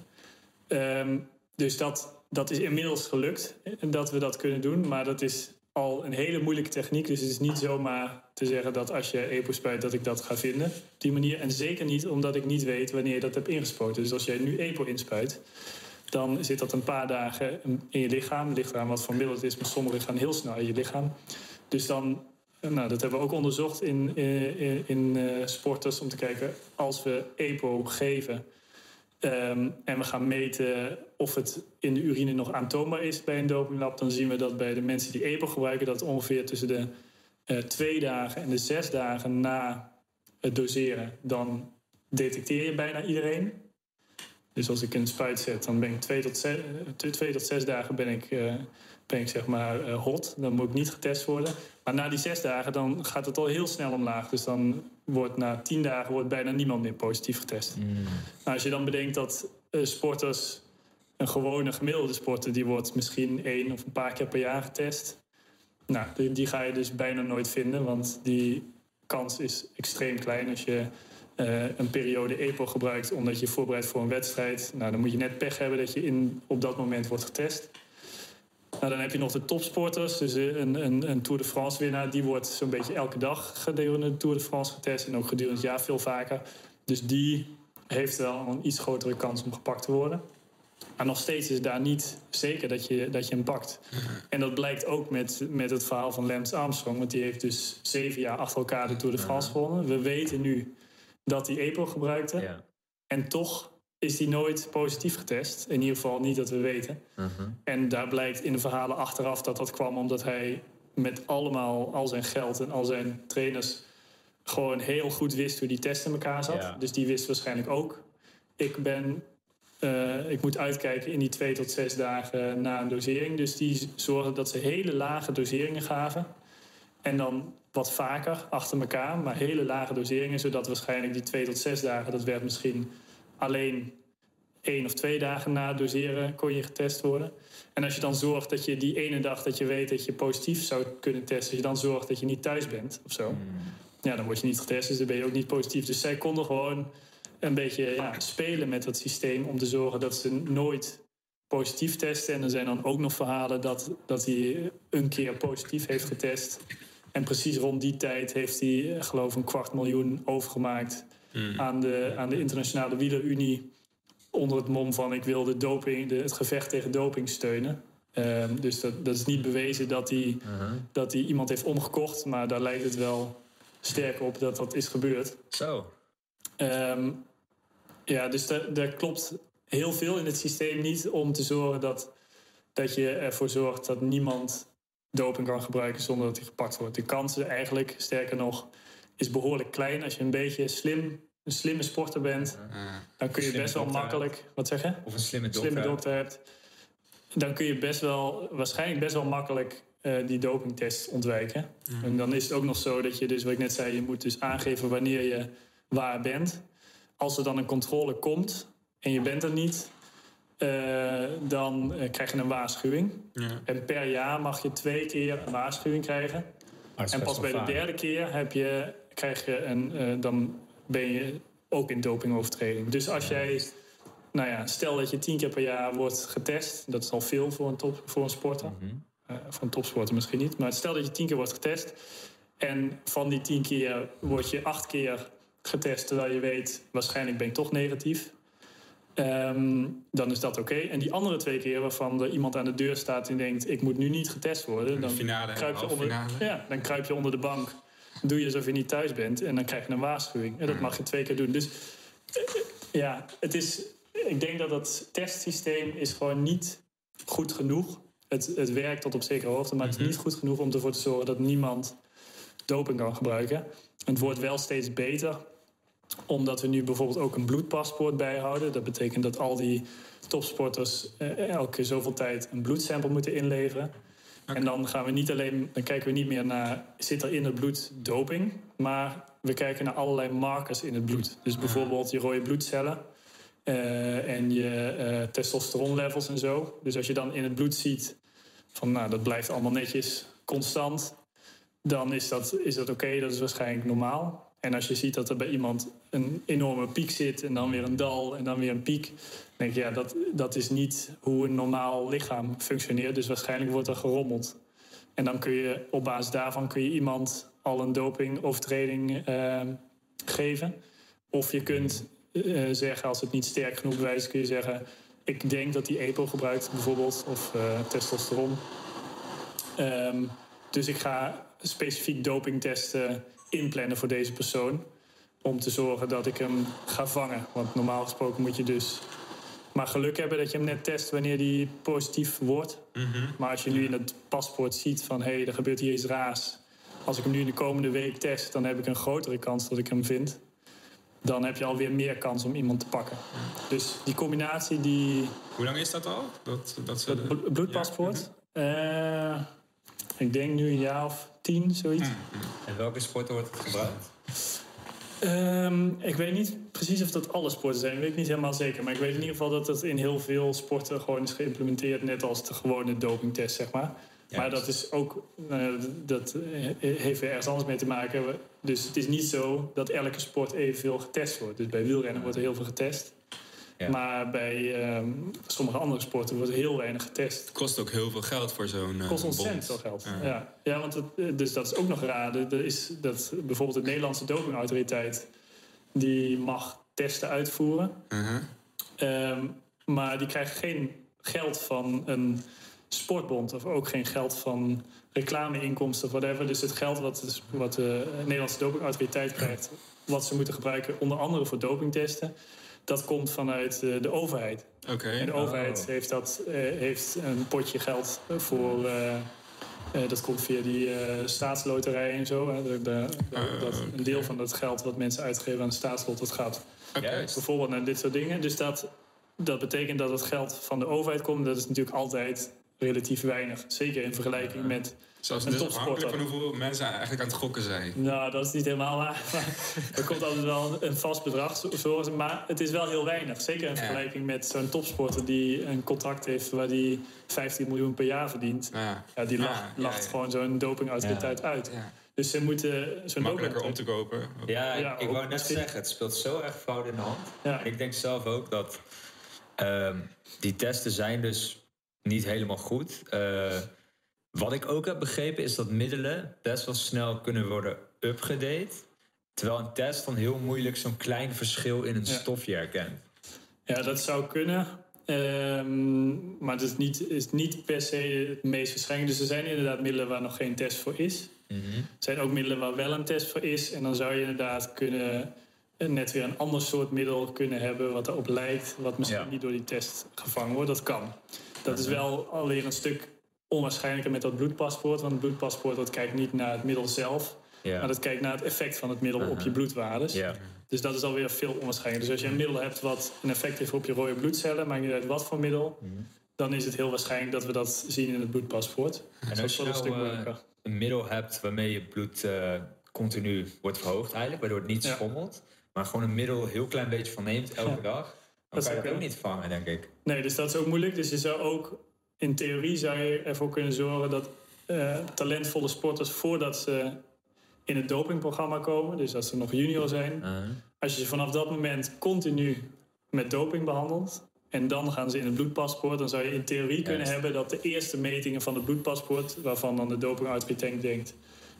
Ehm, dus dat, dat is inmiddels gelukt dat we dat kunnen doen. Maar dat is al een hele moeilijke techniek. Dus het is niet zomaar te zeggen dat als je EPO spuit dat ik dat ga vinden. Op die manier. En zeker niet omdat ik niet weet wanneer je dat hebt ingespoten. Dus als jij nu EPO inspuit, dan zit dat een paar dagen in je lichaam. Het ligt wat voor middel het is, maar sommige gaan heel snel in je lichaam. Dus dan, nou, dat hebben we ook onderzocht in, eh, in, in eh, sporters om te kijken als we EPO geven. ehm, en we gaan meten of het in de urine nog aantoonbaar is bij een dopinglab. Dan zien we dat bij de mensen die EPO gebruiken, dat ongeveer tussen de eh, twee dagen en de zes dagen na het doseren, dan detecteer je bijna iedereen. Dus als ik een spuit zet, dan ben ik twee tot zes, eh, twee tot zes dagen ben ik, eh, ben ik zeg maar hot. Dan moet ik niet getest worden. Maar na die zes dagen dan gaat het al heel snel omlaag. Dus dan wordt na tien dagen wordt bijna niemand meer positief getest. Mm. Nou, als je dan bedenkt dat sporters, een gewone gemiddelde sporter, die wordt misschien één of een paar keer per jaar getest. Nou, die, die ga je dus bijna nooit vinden, want die kans is extreem klein als je eh, een periode EPO gebruikt omdat je voorbereidt voor een wedstrijd. Nou, dan moet je net pech hebben dat je in, op dat moment wordt getest. Nou, dan heb je nog de topsporters. Dus eh, een, een, een Tour de France winnaar, die wordt zo'n beetje elke dag gedurende de Tour de France getest. En ook gedurende het jaar veel vaker. Dus die heeft wel een iets grotere kans om gepakt te worden. Maar nog steeds is daar niet zeker dat je, dat je hem pakt. En dat blijkt ook met, met het verhaal van Lance Armstrong. Want die heeft dus zeven jaar achter elkaar de Tour de France gewonnen. We weten nu dat hij EPO gebruikte. Ja. En toch is die nooit positief getest. In ieder geval niet dat we weten. En daar blijkt in de verhalen achteraf dat dat kwam omdat hij met allemaal al zijn geld en al zijn trainers gewoon heel goed wist hoe die test in elkaar zat. Ja. Dus die wist waarschijnlijk ook. Ik ben. Eh, ik moet uitkijken in die twee tot zes dagen na een dosering. Dus die zorgden dat ze hele lage doseringen gaven. En dan wat vaker achter elkaar, maar hele lage doseringen. Zodat waarschijnlijk die twee tot zes dagen, dat werd misschien alleen één of twee dagen na het doseren kon je getest worden. En als je dan zorgt dat je die ene dag dat je weet dat je positief zou kunnen testen, als je dan zorgt dat je niet thuis bent of zo, ja, dan word je niet getest, dus dan ben je ook niet positief. Dus zij konden gewoon een beetje ja, spelen met dat systeem om te zorgen dat ze nooit positief testen. En er zijn dan ook nog verhalen dat, dat hij een keer positief heeft getest. En precies rond die tijd heeft hij, geloof ik, een kwart miljoen overgemaakt aan, de, aan de Internationale Wielerunie. Onder het mom van ik wil de doping, de, het gevecht tegen doping steunen. Ehm, dus dat, dat is niet bewezen dat hij, dat hij iemand heeft omgekocht. Maar daar lijkt het wel sterk op dat dat is gebeurd. Zo. Ehm, ja, dus daar, daar klopt heel veel in het systeem niet om te zorgen dat, dat je ervoor zorgt dat niemand doping kan gebruiken zonder dat hij gepakt wordt. De kans eigenlijk, sterker nog, is behoorlijk klein. Als je een beetje slim, een slimme sporter bent, dan kun je best wel makkelijk. Wat zeg je? Of een slimme dokter. slimme dokter hebt, dan kun je best wel, waarschijnlijk best wel makkelijk eh, die dopingtest ontwijken. En dan is het ook nog zo dat je dus, wat ik net zei, je moet dus aangeven wanneer je waar bent. Als er dan een controle komt en je bent er niet, eh, dan eh, krijg je een waarschuwing. Ja. En per jaar mag je twee keer een waarschuwing krijgen. En pas bij de derde keer heb je, krijg je een, eh, dan ben je ook in dopingovertreding. Dus als jij, nou ja, stel dat je tien keer per jaar wordt getest, dat is al veel voor een, top, voor een sporter. Mhm. Voor een topsporter misschien niet. Maar stel dat je tien keer wordt getest. En van die tien keer word je acht keer getest. Terwijl je weet, waarschijnlijk ben ik toch negatief. Ehm, dan is dat oké. En die andere twee keer waarvan er iemand aan de deur staat en denkt... ik moet nu niet getest worden. Dan, finale kruip je, onder, ja, dan kruip je onder de bank. Doe je alsof je niet thuis bent. En dan krijg je een waarschuwing. En dat mag je twee keer doen. Dus eh, ja, het is, ik denk dat dat testsysteem is gewoon niet goed genoeg. Het, het werkt tot op zekere hoogte, maar het is niet goed genoeg om ervoor te zorgen dat niemand doping kan gebruiken. Het wordt wel steeds beter, omdat we nu bijvoorbeeld ook een bloedpaspoort bijhouden. Dat betekent dat al die topsporters eh, elke zoveel tijd een bloedsample moeten inleveren. En dan gaan we niet alleen, dan kijken we niet meer naar zit er in het bloed doping, maar we kijken naar allerlei markers in het bloed. Dus bijvoorbeeld je rode bloedcellen eh, en je eh testosteronlevels en zo. Dus als je dan in het bloed ziet van nou dat blijft allemaal netjes constant, dan is dat, is dat oké, dat is waarschijnlijk normaal. En als je ziet dat er bij iemand een enorme piek zit en dan weer een dal en dan weer een piek, dan denk je ja, dat, dat is niet hoe een normaal lichaam functioneert. Dus waarschijnlijk wordt er gerommeld. En dan kun je op basis daarvan kun je iemand al een dopingovertreding eh, geven. Of je kunt eh, zeggen, als het niet sterk genoeg bewijst, kun je zeggen: Ik denk dat hij EPO gebruikt, bijvoorbeeld, of eh, testosteron. Ehm, dus ik ga specifiek dopingtesten inplannen voor deze persoon. Om te zorgen dat ik hem ga vangen. Want normaal gesproken moet je dus maar geluk hebben dat je hem net test wanneer die positief wordt. Maar als je nu in het paspoort ziet van hé, hey, er gebeurt hier iets raars. Als ik hem nu in de komende week test, dan heb ik een grotere kans dat ik hem vind. Dan heb je alweer meer kans om iemand te pakken. Dus die combinatie, die, Hoe lang is dat al? Dat, dat, ze dat de- bl- bloedpaspoort. eh, ik denk nu een jaar of tien, zoiets. En welke sporten wordt het gebruikt? Ehm, ik weet niet precies of dat alle sporten zijn, weet ik niet helemaal zeker. Maar ik weet in ieder geval dat het in heel veel sporten gewoon is geïmplementeerd, net als de gewone dopingtest, zeg maar. maar dat is ook, nou dat- heeft weer ergens anders mee te maken. Dus het is niet zo dat elke sport evenveel getest wordt. Dus bij wielrennen wordt er heel veel getest. Ja. Maar bij ehm, sommige andere sporten wordt heel weinig getest. Het kost ook heel veel geld voor zo'n eh, kost ontzettend bond. veel geld. Ja. Ja. Ja. want het, eh, dus dat is ook nog raar. Er is dat bijvoorbeeld de Nederlandse dopingautoriteit... die mag testen uitvoeren. Uh-huh. Ehm, maar die krijgen geen geld van een sportbond... of ook geen geld van reclameinkomsten of whatever. Dus het geld wat, wat de Nederlandse dopingautoriteit krijgt... wat ze moeten gebruiken onder andere voor dopingtesten... dat komt vanuit eh, de overheid. Oké. En de overheid Oh. heeft, dat, eh, heeft een potje geld voor. eh, eh, dat komt via die eh, staatsloterij en zo. Hè. De- de- de- Ah, dat, een deel van dat geld wat mensen uitgeven aan de staatslot, dat gaat Oké. Juist. bijvoorbeeld naar dit soort dingen. Dus dat, dat betekent dat het geld van de overheid komt. Dat is natuurlijk altijd relatief weinig. Zeker in vergelijking met. Zelfs Een dus afhankelijk van hoeveel mensen eigenlijk aan het gokken zijn. Nou, dat is niet helemaal waar. Maar er komt altijd wel een vast bedrag. zo- Maar het is wel heel weinig. Zeker in Ja. vergelijking met zo'n topsporter die een contract heeft waar die 15 miljoen per jaar verdient. Ja. Ja, die Ja, lacht, ja, lacht ja. gewoon zo'n dopingautoriteit uit. Ja. Dus ze moeten zo'n Makkelijker om te kopen. Ja, Ja, ik, wou net zeggen, het speelt zo erg fout in de hand. Ja. Ik denk zelf ook dat ehm, die testen zijn dus niet helemaal goed. Eh, wat ik ook heb begrepen is dat middelen best wel snel kunnen worden upgedate. Terwijl een test dan heel moeilijk zo'n klein verschil in een Ja. stofje herkent. Ja, dat zou kunnen. Ehm, maar het is niet, is niet per se het meest waarschijnlijk. Dus er zijn inderdaad middelen waar nog geen test voor is. Mhm. Er zijn ook middelen waar wel een test voor is. En dan zou je inderdaad kunnen, eh, net weer een ander soort middel kunnen hebben wat erop lijkt. Wat misschien Ja. niet door die test gevangen wordt. Dat kan. Dat is wel alweer een stuk onwaarschijnlijker met dat bloedpaspoort. Want het bloedpaspoort dat kijkt niet naar het middel zelf. Ja. Maar dat kijkt naar het effect van het middel op je bloedwaardes. ja. Dus dat is alweer veel onwaarschijnlijker. Dus als je een middel hebt wat een effect heeft op je rode bloedcellen, maakt niet uit wat voor middel, Mhm. dan is het heel waarschijnlijk dat we dat zien in het bloedpaspoort. En dat als je een nou stuk eh, een middel hebt waarmee je bloed eh, continu wordt verhoogd eigenlijk, waardoor het niet Ja. schommelt, maar gewoon een middel een heel klein beetje van neemt elke dag, dan Dat kan je dat ook niet vangen, denk ik. Nee, dus dat is ook moeilijk. Dus je zou ook, in theorie zou je ervoor kunnen zorgen dat eh, talentvolle sporters, voordat ze in het dopingprogramma komen, dus dat ze nog junior zijn, Uh, als je ze vanaf dat moment continu met doping behandelt. En dan gaan ze in het bloedpaspoort. Dan zou je in theorie kunnen Juist. hebben dat de eerste metingen van het bloedpaspoort, waarvan dan de dopingautoriteit denkt: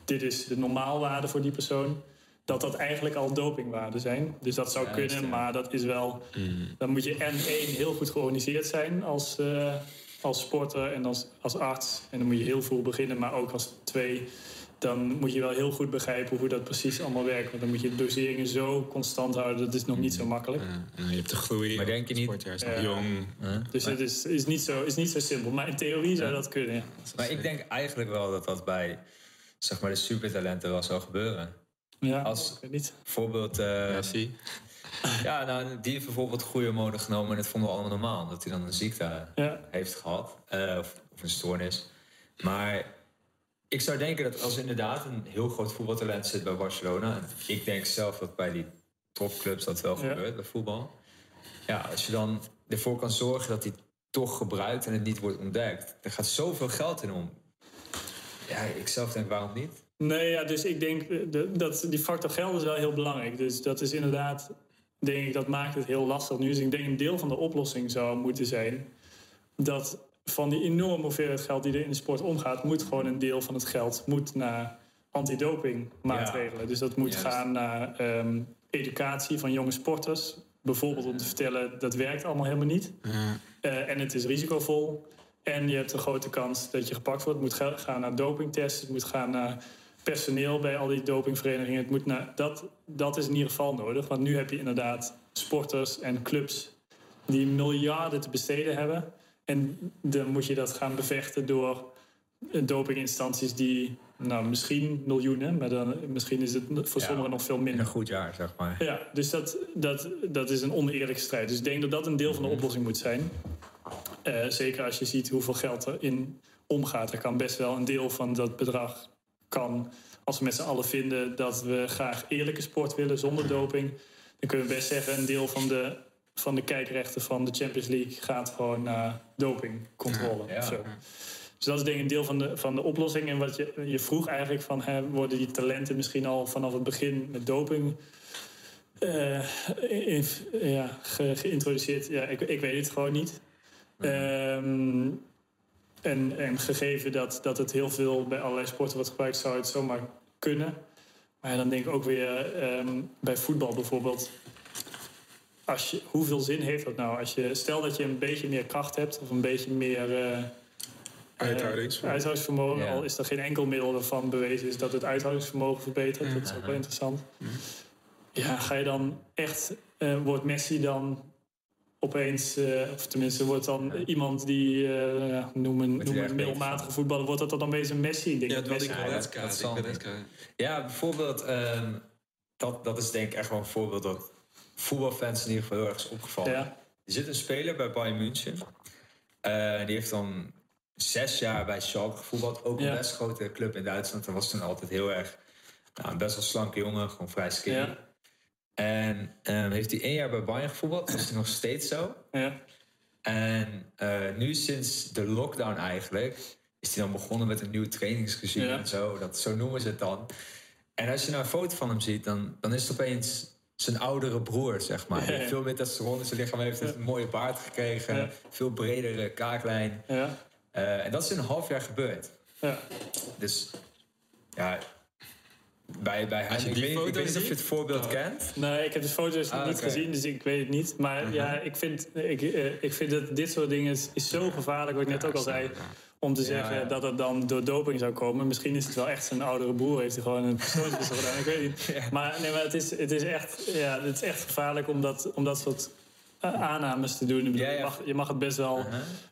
dit is de normaalwaarde voor die persoon, dat dat eigenlijk al dopingwaarden zijn. Dus dat zou Juist, kunnen, ja. maar dat is wel. Dan moet je en één heel goed georganiseerd zijn als, eh, als sporter en als, als arts. En dan moet je heel vroeg beginnen, maar ook als twee dan moet je wel heel goed begrijpen hoe dat precies allemaal werkt. Want dan moet je de doseringen zo constant houden, dat is nog niet zo makkelijk. Ja, je hebt de groei. Maar denk je niet- Ja. jong. Dus het is, is, niet zo, is niet zo simpel. Maar in theorie zou dat kunnen, ja. Maar ik denk eigenlijk wel dat dat bij zeg maar, de supertalenten wel zou gebeuren. ja Als- ik weet niet. Bijvoorbeeld, eh, Ja, nou, die heeft bijvoorbeeld goede mode genomen en dat vonden we allemaal normaal. Omdat hij dan een ziekte Ja, heeft gehad, eh, of, of een stoornis. Maar ik zou denken dat als inderdaad een heel groot voetbaltalent zit bij Barcelona... en ik denk zelf dat bij die topclubs dat wel Ja. gebeurt, bij voetbal. Ja, als je dan ervoor kan zorgen dat hij toch gebruikt en het niet wordt ontdekt... er gaat zoveel geld in om. Ja, ik zelf denk, waarom niet? nee, ja, dus ik denk eh, dat die factor geld is wel heel belangrijk. Dus dat is inderdaad, denk ik, dat maakt het heel lastig nu. Dus ik denk een deel van de oplossing zou moeten zijn dat van die enorme hoeveelheid geld die er in de sport omgaat, moet gewoon een deel van het geld moet naar antidoping maatregelen. Dus dat moet Juist. gaan naar ehm, educatie van jonge sporters. Bijvoorbeeld om te vertellen dat werkt allemaal helemaal niet. Ja. Eh, en het is risicovol. En je hebt een grote kans dat je gepakt wordt. Het moet ga- gaan naar dopingtests. Het moet gaan naar personeel bij al die dopingverenigingen. Het moet naar, dat, dat is in ieder geval nodig. Want nu heb je inderdaad sporters en clubs die miljarden te besteden hebben. En dan moet je dat gaan bevechten door dopinginstanties die, nou misschien miljoenen, maar dan, misschien is het voor Ja. sommigen nog veel In minder. een goed jaar, zeg maar. Ja, dus dat, dat, dat is een oneerlijke strijd. Dus ik denk dat dat een deel van de oplossing moet zijn. Eh, zeker als je ziet hoeveel geld erin omgaat. Er kan best wel een deel van dat bedrag kan... als we met z'n allen vinden dat we graag eerlijke sport willen zonder doping... dan kunnen we best zeggen een deel van de, van de kijkrechten van de Champions League... gaat gewoon naar dopingcontrole. Ja, of zo. Dus dat is denk ik een deel van de, van de oplossing. En wat je, je vroeg eigenlijk van... Hè, worden die talenten misschien al vanaf het begin met doping... eh, in- ja, ge- geïntroduceerd? Ja, ik, ik weet het gewoon niet. Ehm, en, en gegeven dat, dat het heel veel bij allerlei sporten wordt gebruikt... zou het zomaar kunnen. Maar dan denk ik ook weer ehm, bij voetbal bijvoorbeeld... Als je, hoeveel zin heeft dat nou? Als je, stel dat je een beetje meer kracht hebt... of een beetje meer... eh, Uithoudingsvermogen. eh, uithoudingsvermogen. Ja. Al is er geen enkel middel waarvan bewezen is dat het uithoudingsvermogen verbetert. Dat is ook wel interessant. ja, ga je dan echt, uh, wordt Messi dan opeens, uh, of tenminste wordt dan iemand die, uh, noem een, noem een middelmatige voetballer, wordt dat dan opeens een Messi? Ik denk ja, dat Messi, ik Ja, bijvoorbeeld, uh, dat, dat is denk ik echt wel een voorbeeld dat voetbalfans in ieder geval heel erg is opgevallen. Ja. Er zit een speler bij Bayern München. Uh, die heeft dan zes jaar bij Schalke gevoetbald. Ook een best grote club in Duitsland. Dat was toen altijd heel erg... Nou, een best wel slanke jongen, gewoon vrij skinny. Ja. En um, heeft hij één jaar bij Bayern gevoetbald. Dat is nog steeds zo. Ja. En uh, nu sinds de lockdown eigenlijk... is hij dan begonnen met een nieuw trainingsregime en zo. Dat, zo noemen ze het dan. En als je nou een foto van hem ziet, dan, dan is het opeens zijn oudere broer, zeg maar. Ja, Veel meer testosteron in zijn lichaam heeft, heeft een mooie baard gekregen. Veel bredere kaaklijn. Ja. Uh, en dat is in een half jaar gebeurd. Ja. Dus ja, bij, bij hem. Ik, weet, ik weet niet of je het voorbeeld oh. kent. Nee, ik heb de foto's ah, niet gezien, dus ik weet het niet. Maar uh -huh. ja, ik vind, ik, uh, ik vind dat dit soort dingen is, is zo gevaarlijk, wat ik net ook al zei om te zeggen ja, ja. dat het dan door doping zou komen. Misschien is het wel echt zijn oudere broer, heeft hij gewoon een persoonswissel gedaan. Ik weet niet. Ja. Maar, nee, maar het, is, het, is echt, ja, het is echt gevaarlijk om dat, om dat soort aannames te doen. Bedoel, je, mag, je mag het best wel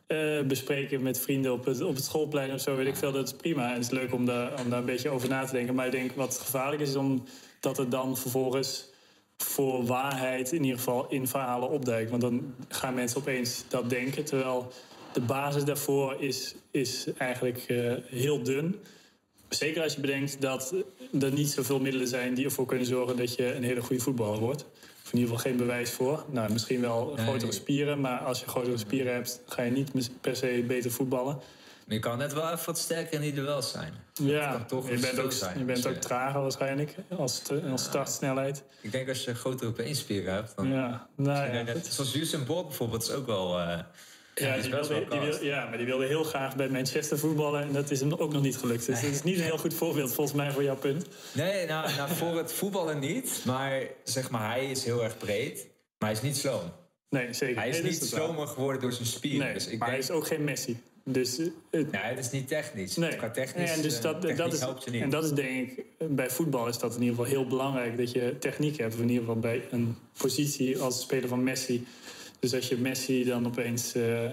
uh, bespreken met vrienden op het, op het schoolplein of zo, weet ik veel. Dat is prima. Het is leuk om daar, om daar een beetje over na te denken. Maar ik denk wat gevaarlijk is, is omdat het dan vervolgens voor waarheid in ieder geval in verhalen opduikt. Want dan gaan mensen opeens dat denken, terwijl de basis daarvoor is, is eigenlijk uh, heel dun. Zeker als je bedenkt dat er niet zoveel middelen zijn die ervoor kunnen zorgen dat je een hele goede voetballer wordt. In ieder geval geen bewijs voor. Nou, misschien wel grotere spieren, maar als je grotere spieren hebt, ga je niet per se beter voetballen. Maar je kan net wel even wat sterker in ieder wel zijn. Ja, toch je bent, ook, zijn, je bent dus, ook trager waarschijnlijk als, als startsnelheid. Ik denk als je grotere beenspieren hebt. Dan ja, nou ja. Net, zoals Usain Bolt bijvoorbeeld is ook wel... Uh, ja, die wilde, die ja, maar die wilde heel graag bij Manchester voetballen. En dat is hem ook nog niet gelukt. Dus dat is niet een heel goed voorbeeld volgens mij voor jouw punt. Nee, nou, nou voor het voetballen niet. Maar zeg maar, hij is heel erg breed. Maar hij is niet sloom. Nee, zeker. Hij is nee, niet slomer geworden door zijn spieren. Nee, dus ik maar denk... hij is ook geen Messi. Dus, het... Nee, het is niet technisch. Nee. Qua technisch, en, dus dat, dat is, helpt je niet. En dat is denk ik, bij voetbal is dat in ieder geval heel belangrijk... dat je techniek hebt. Of in ieder geval bij een positie als speler van Messi. Dus als je Messi dan opeens... Uh,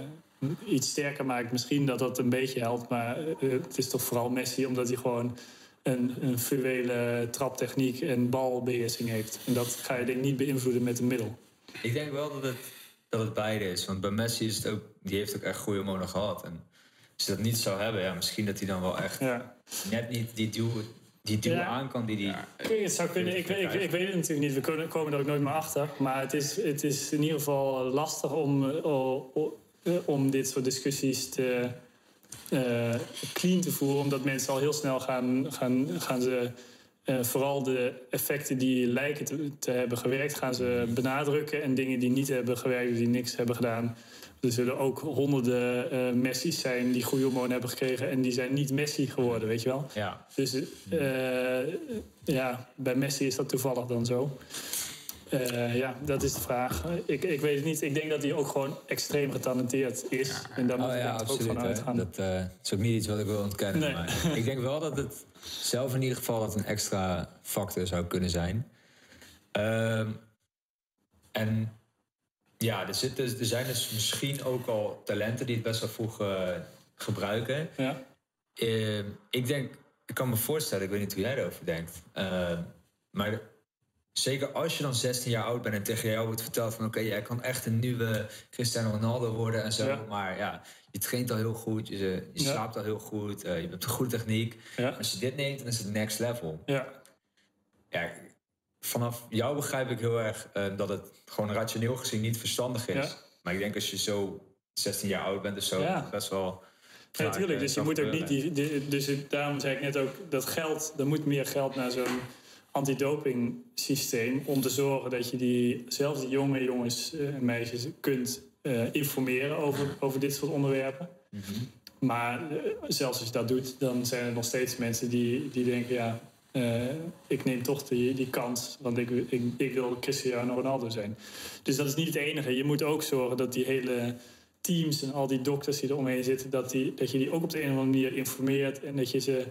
iets sterker maakt. Misschien dat dat een beetje helpt, maar eh, het is toch vooral Messi omdat hij gewoon een, een fluwele traptechniek en balbeheersing heeft. En dat ga je denk ik niet beïnvloeden met een middel. Ik denk wel dat het, dat het beide is. Want bij Messi is het ook, die heeft ook echt goede hormonen gehad. En als je dat niet zou hebben, ja, misschien dat hij dan wel echt ja. net niet die duw, die duw ja. aan kan die die. Ja, het zou kunnen. Ik, ik, ik, weet het natuurlijk niet. We kunnen, komen er ook nooit meer achter. Maar het is, het is in ieder geval lastig om, om om dit soort discussies te uh, clean te voeren. Omdat mensen al heel snel gaan, gaan, gaan ze uh, vooral de effecten die lijken te, te, hebben gewerkt, gaan ze benadrukken. En dingen die niet hebben gewerkt, die niks hebben gedaan. Er zullen ook honderden uh, Messi's zijn die goede hormonen hebben gekregen en die zijn niet Messi geworden, weet je wel? Ja. Dus ja, bij Messi is dat toevallig dan zo. Uh, ja, dat is de vraag. Ik, ik weet het niet. Ik denk dat hij ook gewoon extreem getalenteerd is. En daar moet oh, ja, ook van uitgaan. Dat uh, is ook niet iets wat ik wil ontkennen. Nee. Maar ik denk wel dat het zelf in ieder geval dat een extra factor zou kunnen zijn. Uh, en ja, er, zit dus, er zijn dus misschien ook al talenten die het best wel vroeg uh, gebruiken. Ja. Ehm, ik denk, ik kan me voorstellen, ik weet niet hoe jij erover denkt. Ehm, maar Zeker als je dan 16 jaar oud bent en tegen jou wordt verteld van... oké, jij kan echt een nieuwe Cristiano Ronaldo worden en zo. Maar ja, je traint al heel goed, je, je slaapt al heel goed, uh, je hebt een goede techniek. Als je dit neemt, dan is het next level. Ja. Ja, vanaf jou begrijp ik heel erg uh, dat het gewoon rationeel gezien niet verstandig is. Maar ik denk als je zo 16 jaar oud bent of zo, best wel... Ja, natuurlijk. Dus je moet ook niet... Die, die, dus daarom zei ik net ook, dat geld, er moet meer geld naar zo'n antidoping systeem om te zorgen dat je die, zelfs die jonge jongens en meisjes kunt uh, informeren over, over dit soort onderwerpen. Mm -hmm. Maar uh, zelfs als je dat doet, dan zijn er nog steeds mensen die, die denken: ja, uh, ik neem toch die, die kans, want ik, ik, ik wil Cristiano Ronaldo zijn. Dus dat is niet het enige. Je moet ook zorgen dat die hele teams en al die dokters die er omheen zitten, dat, die, dat je die ook op de een of andere manier informeert en dat je ze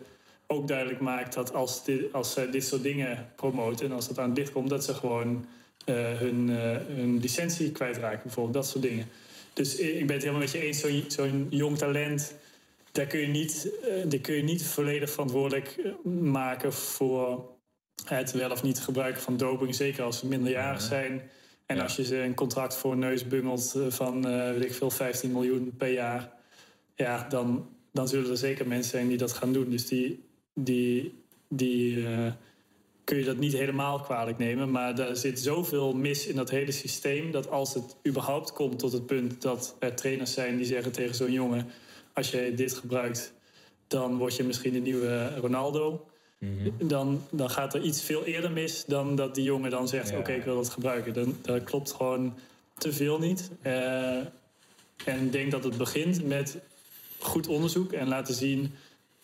ook duidelijk maakt dat als, als ze dit soort dingen promoten en als het aan het licht komt, dat ze gewoon uh, hun, uh, hun licentie kwijtraken, bijvoorbeeld. Dat soort dingen. Dus ik ben het helemaal met je eens, zo'n jong talent, daar kun, je niet, uh, daar kun je niet volledig verantwoordelijk maken voor het wel of niet gebruiken van doping. Zeker als ze minderjarig zijn. En ja. als je ze een contract voor een neus bungelt van, weet ik veel, 15 miljoen per jaar. Ja, dan, dan zullen er zeker mensen zijn die dat gaan doen. Dus die, die, die uh, kun je dat niet helemaal kwalijk nemen. Maar er zit zoveel mis in dat hele systeem... dat als het überhaupt komt tot het punt dat er trainers zijn... die zeggen tegen zo'n jongen, als je dit gebruikt... dan word je misschien de nieuwe Ronaldo... Mm -hmm. dan, dan gaat er iets veel eerder mis dan dat die jongen dan zegt... Ja. oké, okay, ik wil dat gebruiken. Dan, dat klopt gewoon te veel niet. Uh, en ik denk dat het begint met goed onderzoek en laten zien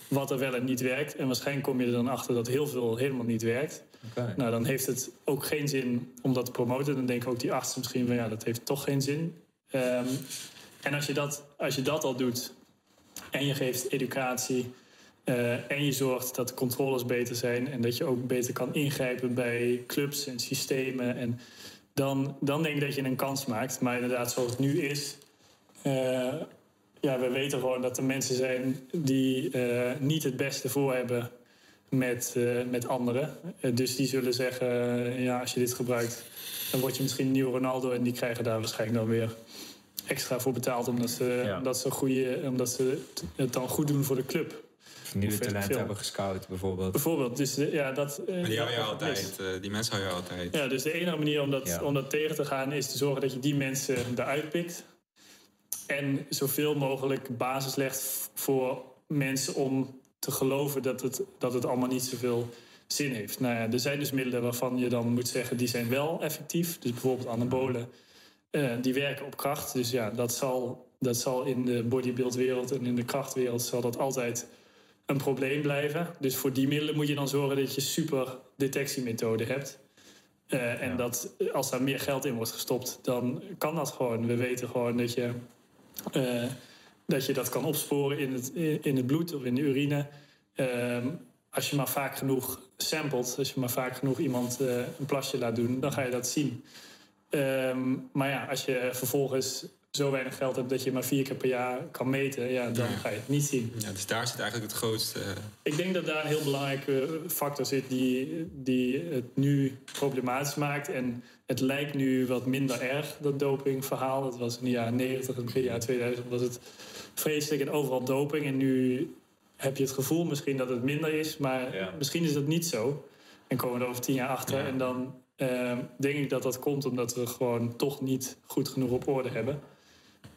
wat er wel en niet werkt. En waarschijnlijk kom je er dan achter dat heel veel helemaal niet werkt. Okay. Nou, dan heeft het ook geen zin om dat te promoten. Dan denken ook die artsen misschien van ja, dat heeft toch geen zin. Um, en als je, dat, als je dat al doet en je geeft educatie uh, en je zorgt dat de controles beter zijn en dat je ook beter kan ingrijpen bij clubs en systemen, en dan, dan denk ik dat je een kans maakt. Maar inderdaad, zoals het nu is, uh, ja, we weten gewoon dat er mensen zijn die uh, niet het beste voor hebben met, met anderen. Dus die zullen zeggen, ja, als je dit gebruikt, dan word je misschien een nieuwe Ronaldo. En die krijgen daar waarschijnlijk dan weer extra voor betaald, omdat ze, ja. omdat ze, goede, omdat ze het dan goed doen voor de club. Nieuwe talenten hebben gescout, bijvoorbeeld. Bijvoorbeeld, dus ja, dat... Maar die hou je altijd, die mensen hou je altijd. Ja, dus de enige manier om dat, ja. om dat tegen te gaan is te zorgen dat je die mensen eruit pikt. En zoveel mogelijk basis legt voor mensen om te geloven dat het, dat het allemaal niet zoveel zin heeft. Nou ja, er zijn dus middelen waarvan je dan moet zeggen die zijn wel effectief. Dus bijvoorbeeld anabolen, uh, die werken op kracht. Dus ja, dat zal, dat zal in de bodybuildwereld en in de krachtwereld zal dat altijd een probleem blijven. Dus voor die middelen moet je dan zorgen dat je super detectiemethode hebt. Uh, en dat als daar meer geld in wordt gestopt, dan kan dat gewoon. We weten gewoon dat je uh, dat je dat kan opsporen in het, in het bloed of in de urine. Uh, als je maar vaak genoeg samplet, als je maar vaak genoeg iemand uh, een plasje laat doen, dan ga je dat zien. Um, maar ja, als je vervolgens zo weinig geld hebt dat je maar vier keer per jaar kan meten, ja, dan ja. ga je het niet zien. Ja, dus daar zit eigenlijk het grootste. Ik denk dat daar een heel belangrijke factor zit die, die het nu problematisch maakt. En het lijkt nu wat minder erg, dat dopingverhaal. Dat was in de jaren 90 en begin jaren 2000 was het vreselijk en overal doping. En nu heb je het gevoel misschien dat het minder is, maar ja. misschien is dat niet zo. En komen we er over tien jaar achter. Ja. En dan uh, denk ik dat dat komt omdat we gewoon toch niet goed genoeg op orde hebben.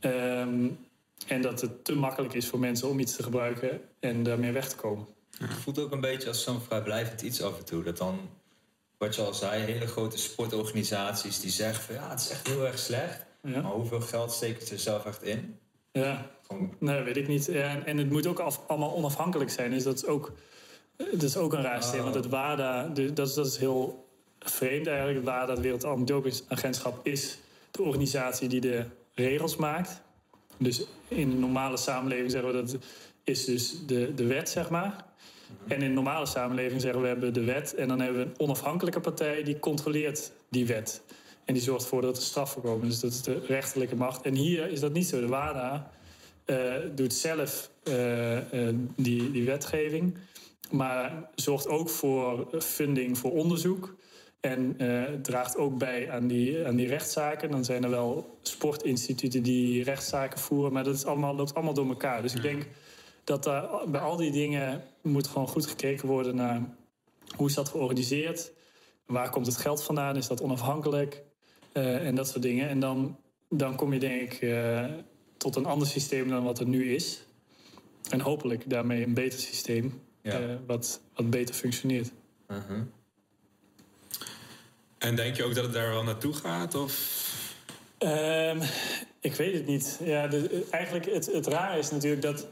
Um, en dat het te makkelijk is voor mensen om iets te gebruiken en daarmee weg te komen. Het voelt ook een beetje als zo'n vrijblijvend iets af en toe. Dat dan, wat je al zei, hele grote sportorganisaties die zeggen van ja, het is echt heel erg slecht. Ja. Maar hoeveel geld steken ze zelf echt in? Ja, Gewoon... nee, weet ik niet. Ja, en het moet ook af, allemaal onafhankelijk zijn. Dus dat is ook, dat is ook een raar systeem. Oh. Want het WADA, dat is, dat is heel vreemd eigenlijk. WADA, het Wereld Antidopingagentschap, is de organisatie die de regels maakt. Dus in de normale samenleving zeggen we dat is dus de, de wet, zeg maar. En in de normale samenleving zeggen we hebben de wet en dan hebben we een onafhankelijke partij die controleert die wet. En die zorgt ervoor dat er straffen komen. Dus dat is de rechterlijke macht. En hier is dat niet zo. De WADA uh, doet zelf uh, uh, die, die wetgeving. Maar zorgt ook voor funding voor onderzoek. En uh, draagt ook bij aan die, aan die rechtszaken. Dan zijn er wel sportinstituten die rechtszaken voeren. Maar dat is allemaal, loopt allemaal door elkaar. Dus ik denk dat daar, bij al die dingen moet gewoon goed gekeken worden naar hoe is dat georganiseerd. Waar komt het geld vandaan? Is dat onafhankelijk? Uh, en dat soort dingen. En dan, dan kom je denk ik uh, tot een ander systeem dan wat er nu is. En hopelijk daarmee een beter systeem. Ja. Uh, wat, wat beter functioneert. Uh -huh. En denk je ook dat het daar wel naartoe gaat? Of? Um, ik weet het niet. Ja, de, eigenlijk het, het raar is natuurlijk dat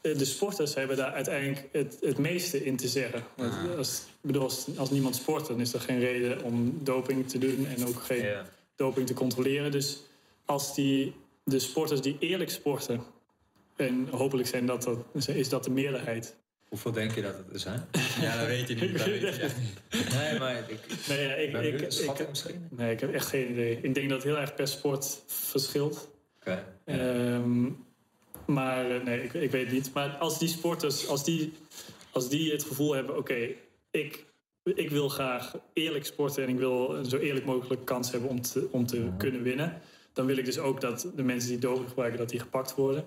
de sporters hebben daar uiteindelijk het, het meeste in te zeggen. Ah. Als, bedoel, als, als, niemand sport, dan is er geen reden om doping te doen en ook geen yeah. doping te controleren. Dus als die, de sporters die eerlijk sporten, en hopelijk zijn dat, dat, is dat de meerderheid, Hoeveel denk je dat het er zijn? Ja, dat weet je niet. Dat weet je. Nee, maar ik, Nee, ja, ik, ik, ik, misschien? nee, ik heb echt geen idee. Ik denk dat het heel erg per sport verschilt. Oké. Ehm, maar eh, nee, ik, ik weet het niet. Maar als die sporters, als die, als die het gevoel hebben: oké, ik, ik wil graag eerlijk sporten en ik wil een zo eerlijk mogelijk kans hebben om te, om te kunnen winnen. Dan wil ik dus ook dat de mensen die doping gebruiken, dat die gepakt worden.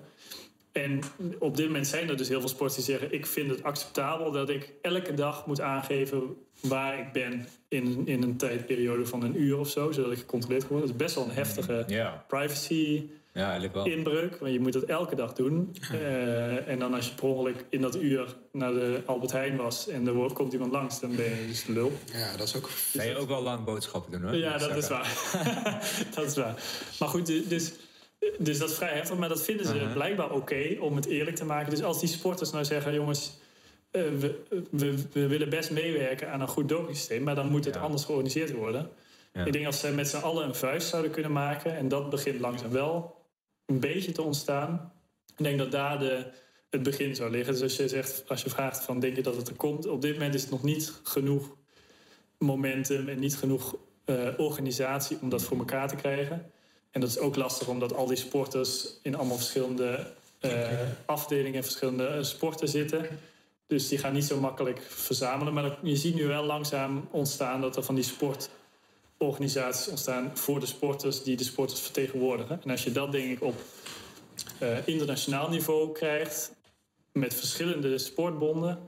En op dit moment zijn er dus heel veel sporters die zeggen: Ik vind het acceptabel dat ik elke dag moet aangeven waar ik ben in, in een tijdperiode van een uur of zo, zodat ik gecontroleerd word. Dat is best wel een heftige Ja. privacy ja, eigenlijk wel. inbreuk, want je moet dat elke dag doen. Eh, en dan als je per ongeluk in dat uur naar de Albert Heijn was en er wordt- komt iemand langs, dan ben je dus lul. Ja, dat is ook... Kan je ook wel lang boodschappen doen hoor. Ja, dat is waar. dat is waar. Maar goed, dus, dus dat is vrij heftig, maar dat vinden ze Uh-huh. blijkbaar oké om het eerlijk te maken. Dus als die sporters nou zeggen, jongens, eh, we, we, we willen best meewerken aan een goed dopingsysteem, maar dan moet het Ja. anders georganiseerd worden. Ja. Ik denk als ze met z'n allen een vuist zouden kunnen maken, en dat begint langzaam wel een beetje te ontstaan. Ik denk dat daar de, het begin zou liggen. Dus als je, zegt, als je vraagt van denk je dat het er komt, op dit moment is het nog niet genoeg momentum en niet genoeg eh, organisatie om dat voor elkaar te krijgen. En dat is ook lastig omdat al die sporters in allemaal verschillende eh, afdelingen en verschillende eh, sporten zitten. Dus die gaan niet zo makkelijk verzamelen. Maar je ziet nu wel langzaam ontstaan dat er van die sportorganisaties ontstaan voor de sporters die de sporters vertegenwoordigen. En als je dat denk ik op eh, internationaal niveau krijgt, met verschillende sportbonden,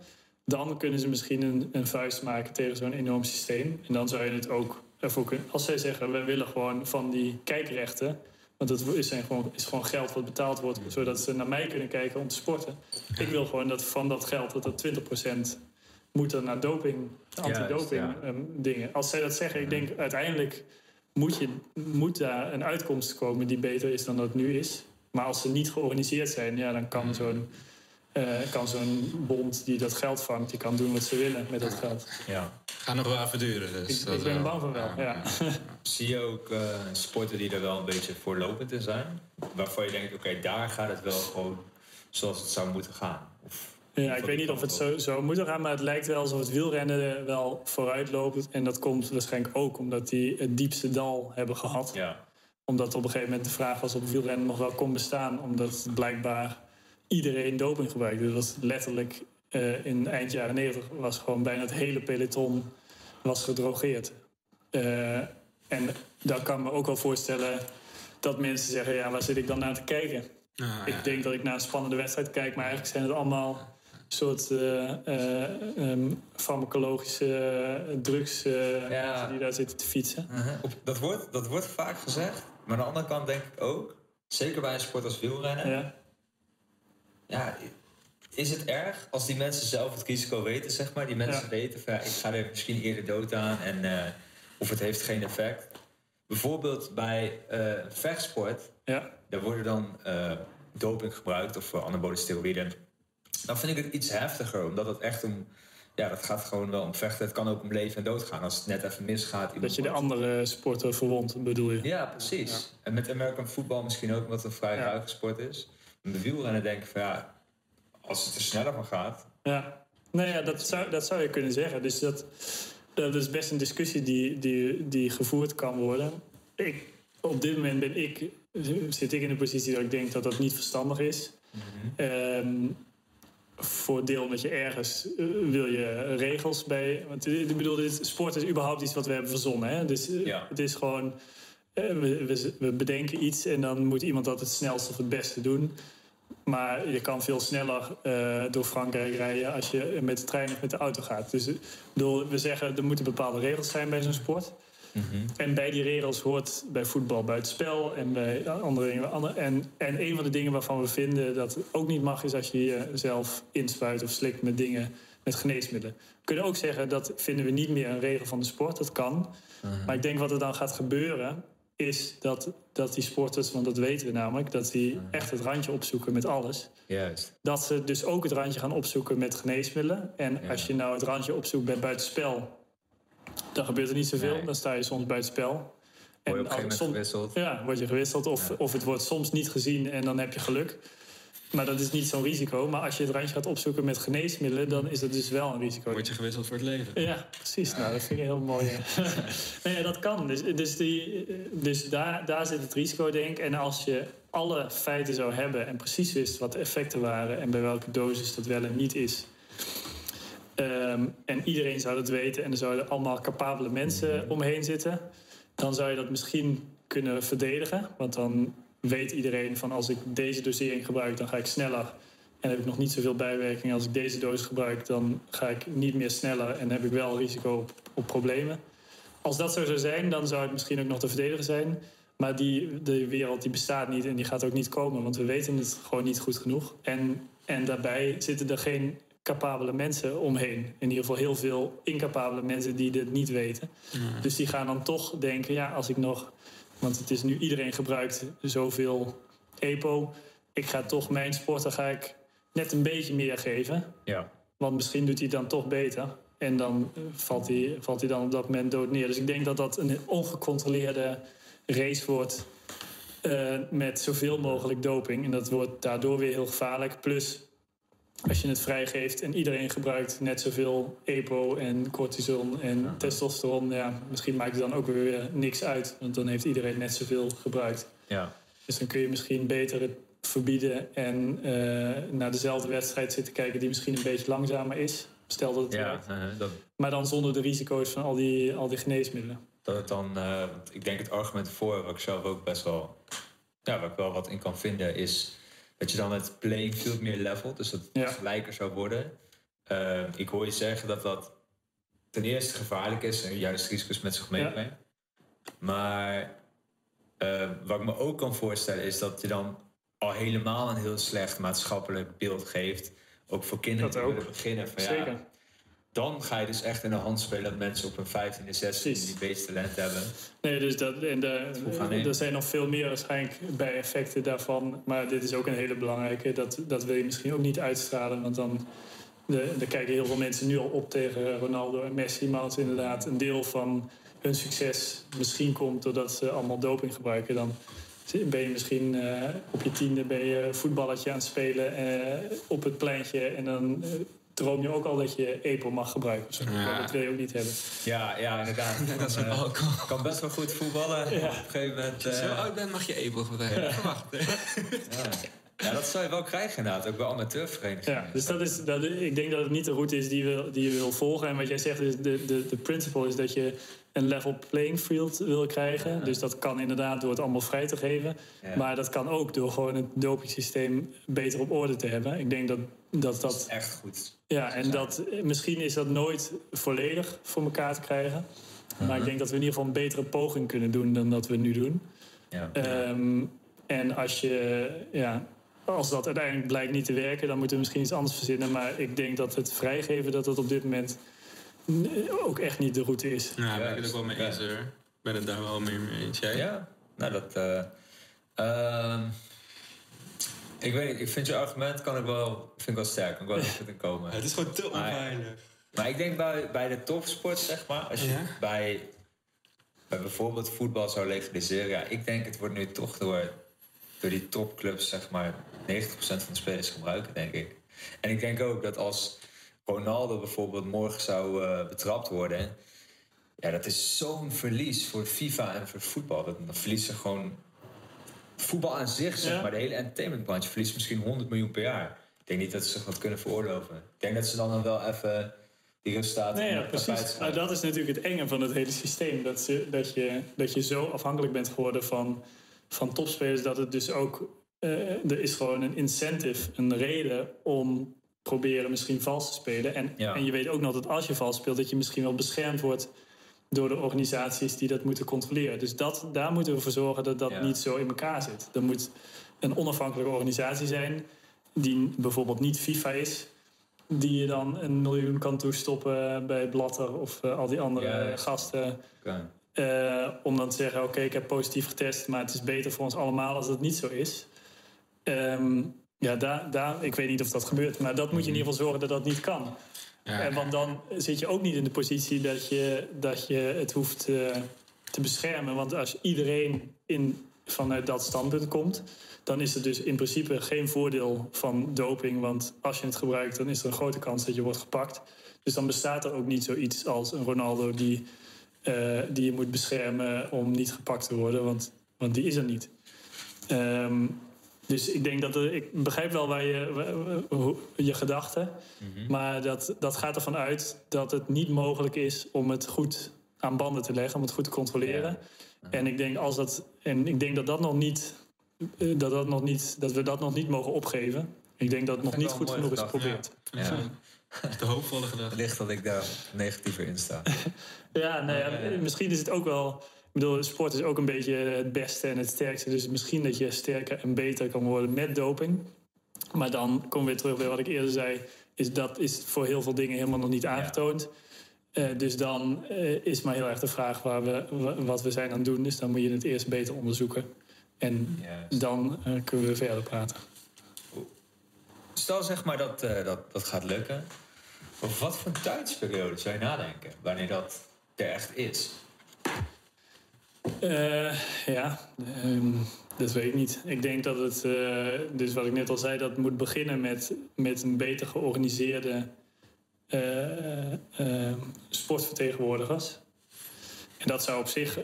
dan kunnen ze misschien een, een vuist maken tegen zo'n enorm systeem. En dan zou je het ook kunnen. Als zij zeggen, we willen gewoon van die kijkrechten. Want dat is, zijn gewoon, is gewoon geld wat betaald wordt, zodat ze naar mij kunnen kijken om te sporten. Ik wil gewoon dat van dat geld, dat dat 20% moet naar doping, antidoping ja. ehm, dingen. Als zij dat zeggen, ik denk uiteindelijk moet, je, moet daar een uitkomst komen die beter is dan dat het nu is. Maar als ze niet georganiseerd zijn, ja, dan kan zo'n eh, kan zo'n bond die dat geld vangt, die kan doen wat ze willen met dat geld. Ja. Gaat nog wel even duren. Dus Ik, dat ik ben wel. bang van wel, ja. Zie je ook eh, sporten die er wel een beetje voorlopend in zijn? Waarvan je denkt, oké, daar gaat het wel gewoon zoals het zou moeten gaan. Of, Ja, ik weet niet of het zo, zo moet gaan, maar het lijkt wel alsof het wielrennen wel vooruit loopt. En dat komt waarschijnlijk ook omdat die het diepste dal hebben gehad. ja. Omdat op een gegeven moment de vraag was of wielrennen nog wel kon bestaan. Omdat blijkbaar iedereen doping gebruikte. Dus was letterlijk eh, in eind jaren 90 was gewoon bijna het hele peloton was gedrogeerd. Eh, en dan kan ik me ook wel voorstellen dat mensen zeggen... ja, waar zit ik dan naar te kijken? Ah, ja. Ik denk dat ik naar een spannende wedstrijd kijk... maar eigenlijk zijn het allemaal soort eh, eh, ehm, farmacologische drugs eh, Ja. die daar zitten te fietsen. Op, dat, wordt, dat wordt vaak gezegd. Maar aan de andere kant denk ik ook, zeker bij een sport als wielrennen... Ja. Ja, is het erg als die mensen zelf het risico weten, zeg maar? Die mensen Ja. weten van, ja, ik ga er misschien eerder dood aan en, eh, of het heeft geen effect. Bijvoorbeeld bij eh, vechtsport, Ja. daar worden dan eh, doping gebruikt of anabole steroïden. Dan vind ik het iets heftiger, omdat het echt om... Ja, dat gaat gewoon wel om vechten. Het kan ook om leven en dood gaan. Als het net even misgaat. Dat je de andere sporten verwondt, bedoel je? Ja, precies. En met American football misschien ook, omdat het een vrij ruige sport is. Bij wielrennen denk ik van, ja, als het er sneller van gaat... Ja, nou ja, dat zou, dat zou je kunnen zeggen. Dus dat, dat is best een discussie die, die, die gevoerd kan worden. Ik, op dit moment ben ik, zit ik in de positie dat ik denk dat dat niet verstandig is. Ehm, voor deel omdat je ergens eh, wil je regels bij. Want ik bedoel, dit, sport is überhaupt iets wat we hebben verzonnen. Hè? Dus eh, Ja. het is gewoon. We, we, we bedenken iets en dan moet iemand dat het snelst of het beste doen. Maar je kan veel sneller eh, door Frankrijk rijden als je met de trein of met de auto gaat. Dus eh, bedoel, we zeggen er moeten bepaalde regels zijn bij zo'n sport. En bij die regels hoort bij voetbal buitenspel en bij andere dingen. andere- En, en een van de dingen waarvan we vinden dat het ook niet mag, is als je jezelf inspuit of slikt met dingen met geneesmiddelen. We kunnen ook zeggen dat vinden we niet meer een regel van de sport. Dat kan. Maar ik denk wat er dan gaat gebeuren, is dat, dat die sporters, want dat weten we namelijk, dat die echt het randje opzoeken met alles. Juist. Dat ze dus ook het randje gaan opzoeken met geneesmiddelen. En Ja. als je nou het randje opzoekt bij buitenspel, dan gebeurt er niet zoveel. Nee. Dan sta je soms buitenspel. Word je op een gegeven moment gewisseld. ja, word je gewisseld. Of, of het wordt soms niet gezien en dan heb je geluk. Maar dat is niet zo'n risico. Maar als je het randje gaat opzoeken met geneesmiddelen, dan is dat dus wel een risico. Word je gewisseld voor het leven. Ja, precies. Nou, dat vind ik heel mooi. nee, dat kan. Dus, dus, die, dus daar, daar zit het risico, denk ik. En als je alle feiten zou hebben en precies wist wat de effecten waren en bij welke dosis dat wel en niet is. ehm, en iedereen zou dat weten en er zouden allemaal capabele mensen omheen zitten. Dan zou je dat misschien kunnen verdedigen. Want dan weet iedereen van als ik deze dosering gebruik, dan ga ik sneller. En heb ik nog niet zoveel bijwerkingen. Als ik deze dosis gebruik, dan ga ik niet meer sneller en heb ik wel risico op, op problemen. Als dat zo zou zijn, dan zou het misschien ook nog te verdedigen zijn. Maar die, de wereld die bestaat niet en die gaat ook niet komen, want we weten het gewoon niet goed genoeg. En, en daarbij zitten er geen capabele mensen omheen. In ieder geval heel veel incapabele mensen die dit niet weten. Dus die gaan dan toch denken, ja, als ik nog... Want het is nu iedereen gebruikt zoveel EPO. Ik ga toch mijn sporten ga ik net een beetje meer geven. Ja. Want misschien doet hij dan toch beter. En dan eh, valt hij, valt hij dan op dat moment dood neer. Dus ik denk dat dat een ongecontroleerde race wordt. eh, met zoveel mogelijk doping. En dat wordt daardoor weer heel gevaarlijk. Plus, als je het vrijgeeft en iedereen gebruikt net zoveel EPO en cortison en testosteron. Ja, misschien maakt het dan ook weer niks uit. Want dan heeft iedereen net zoveel gebruikt. Ja. Dus dan kun je misschien beter het verbieden en eh, naar dezelfde wedstrijd zitten kijken die misschien een beetje langzamer is. Stel dat het Ja, werkt. eh, dat, Maar dan zonder de risico's van al die, al die geneesmiddelen. dat het dan, eh, ik denk het argument voor, wat ik zelf ook best wel, ja, waar ik wel wat in kan vinden, is dat je dan het playing field meer levelt, dus dat het gelijker zou worden. Eh, ik hoor je zeggen dat dat ten eerste gevaarlijk is en juist risico's met zich meebrengt. Maar eh, wat ik me ook kan voorstellen is dat je dan al helemaal een heel slecht maatschappelijk beeld geeft. Ook voor kinderen Dat die beginnen. Van, Zeker. Ja, dan ga je dus echt in de hand spelen dat mensen op hun 15e, 16e Precies. die beest talent hebben. Nee, dus dat, en de, er zijn nog veel meer waarschijnlijk bijeffecten daarvan. Maar dit is ook een hele belangrijke. Dat, dat wil je misschien ook niet uitstralen. Want dan de, kijken heel veel mensen nu al op tegen Ronaldo en Messi. Maar als inderdaad een deel van hun succes misschien komt doordat ze allemaal doping gebruiken... dan ben je misschien eh, op je tiende ben je voetballetje aan het spelen eh, op het pleintje... en dan eh, droom je ook al dat je EPO mag gebruiken. of zo. Ja. Dat wil je ook niet hebben. Ja, ja inderdaad. Dat is Kan, een eh, kan best wel goed voetballen. Ja. Op een gegeven moment. Als je zo eh, oud bent, mag je April gebruiken. Ja. ja, dat zou je wel krijgen inderdaad. Ook bij amateurverenigingen. Ja, dus dat is, dat, ik denk dat het niet de route is die, we, die je wil volgen. En wat jij zegt, is de, de, de principle is dat je een level playing field wil krijgen. Dus dat kan inderdaad door het allemaal vrij te geven. Ja. Maar dat kan ook door gewoon het dopingsysteem beter op orde te hebben. Ik denk dat dat... Dat is dat echt goed. ja, en dat, misschien is dat nooit volledig voor elkaar te krijgen. Maar ik denk dat we in ieder geval een betere poging kunnen doen dan dat we nu doen. Ja. Ehm, en als je, ja, als dat uiteindelijk blijkt niet te werken, dan moeten we misschien iets anders verzinnen. Maar ik denk dat het vrijgeven dat dat op dit moment ook echt niet de route is. Nou, daar ben ik het ook wel mee eens hoor. Ik ben het daar wel meer mee eens. Jij? Ja, nou dat. eh, ehm, ik weet niet, ik vind je argument kan ik wel, vind ik wel sterk, kan ik wel even komen. Het is gewoon te onveilig. Maar ik denk bij, bij de topsport, zeg maar, als je Ja? bij, bij bijvoorbeeld voetbal zou legaliseren, ja, ik denk het wordt nu toch door, door die topclubs, zeg maar, 90% van de spelers gebruiken, denk ik. En ik denk ook dat als Ronaldo bijvoorbeeld morgen zou eh, betrapt worden, ja, dat is zo'n verlies voor FIFA en voor voetbal. Dat, dan verliezen gewoon voetbal aan zich, zeg Ja. maar, de hele entertainmentbranche verliest misschien 100 miljoen per jaar. Ik denk niet dat ze zich wat kunnen veroorloven. Ik denk dat ze dan, dan wel even die resultaten Nee, ja, precies. Nou, dat is natuurlijk het enge van het hele systeem. Dat, ze, dat, je, dat je zo afhankelijk bent geworden van, van topspelers, dat het dus ook. eh, er is gewoon een incentive, een reden om proberen misschien vals te spelen. En, Ja. en je weet ook nog dat als je vals speelt, dat je misschien wel beschermd wordt door de organisaties die dat moeten controleren. Dus dat, daar moeten we voor zorgen dat dat Ja. niet zo in elkaar zit. Er moet een onafhankelijke organisatie zijn, die bijvoorbeeld niet FIFA is, die je dan een miljoen kan toestoppen bij Blatter of eh, al die andere Ja, gasten. Eh, om dan te zeggen, oké, ik heb positief getest, maar het is beter voor ons allemaal als dat niet zo is. Ehm, ja, daar, daar, ik weet niet of dat gebeurt, maar dat moet je in ieder geval zorgen dat dat niet kan. Ja. En want dan zit je ook niet in de positie dat je, dat je het hoeft eh, te beschermen. Want als iedereen in vanuit dat standpunt komt, dan is er dus in principe geen voordeel van doping. Want als je het gebruikt, dan is er een grote kans dat je wordt gepakt. Dus dan bestaat er ook niet zoiets als een Ronaldo die, eh, die je moet beschermen om niet gepakt te worden, want, want die is er niet. Ehm, dus ik denk dat er, ik begrijp wel waar je, je gedachten, mhm. maar dat, dat gaat ervan uit dat het niet mogelijk is om het goed aan banden te leggen, om het goed te controleren. En ik denk als dat, en ik denk dat dat nog niet, eh, dat, dat nog niet, dat we dat nog niet mogen opgeven. Ik denk dat het nog niet goed genoeg is geprobeerd. Ja. De hoopvolle gedachte. Licht dat ik daar negatiever in sta. ja, nou ja, misschien is het ook wel ik bedoel, sport is ook een beetje het beste en het sterkste. Dus misschien dat je sterker en beter kan worden met doping. Maar dan kom we weer terug bij wat ik eerder zei. Is dat is voor heel veel dingen helemaal nog niet aangetoond. Uh, dus dan uh, is maar heel erg de vraag waar we, wat we zijn aan het doen. Dus dan moet je het eerst beter onderzoeken. En dan uh, kunnen we verder praten. Stel zeg maar dat dat, dat gaat lukken. Over wat voor tijdsperiode zou je nadenken wanneer dat er echt is? Uh, ja, um, dat weet ik niet. Ik denk dat het, uh, dus wat ik net al zei, dat moet beginnen met, met een beter georganiseerde uh, sportvertegenwoordigers. En dat zou op zich,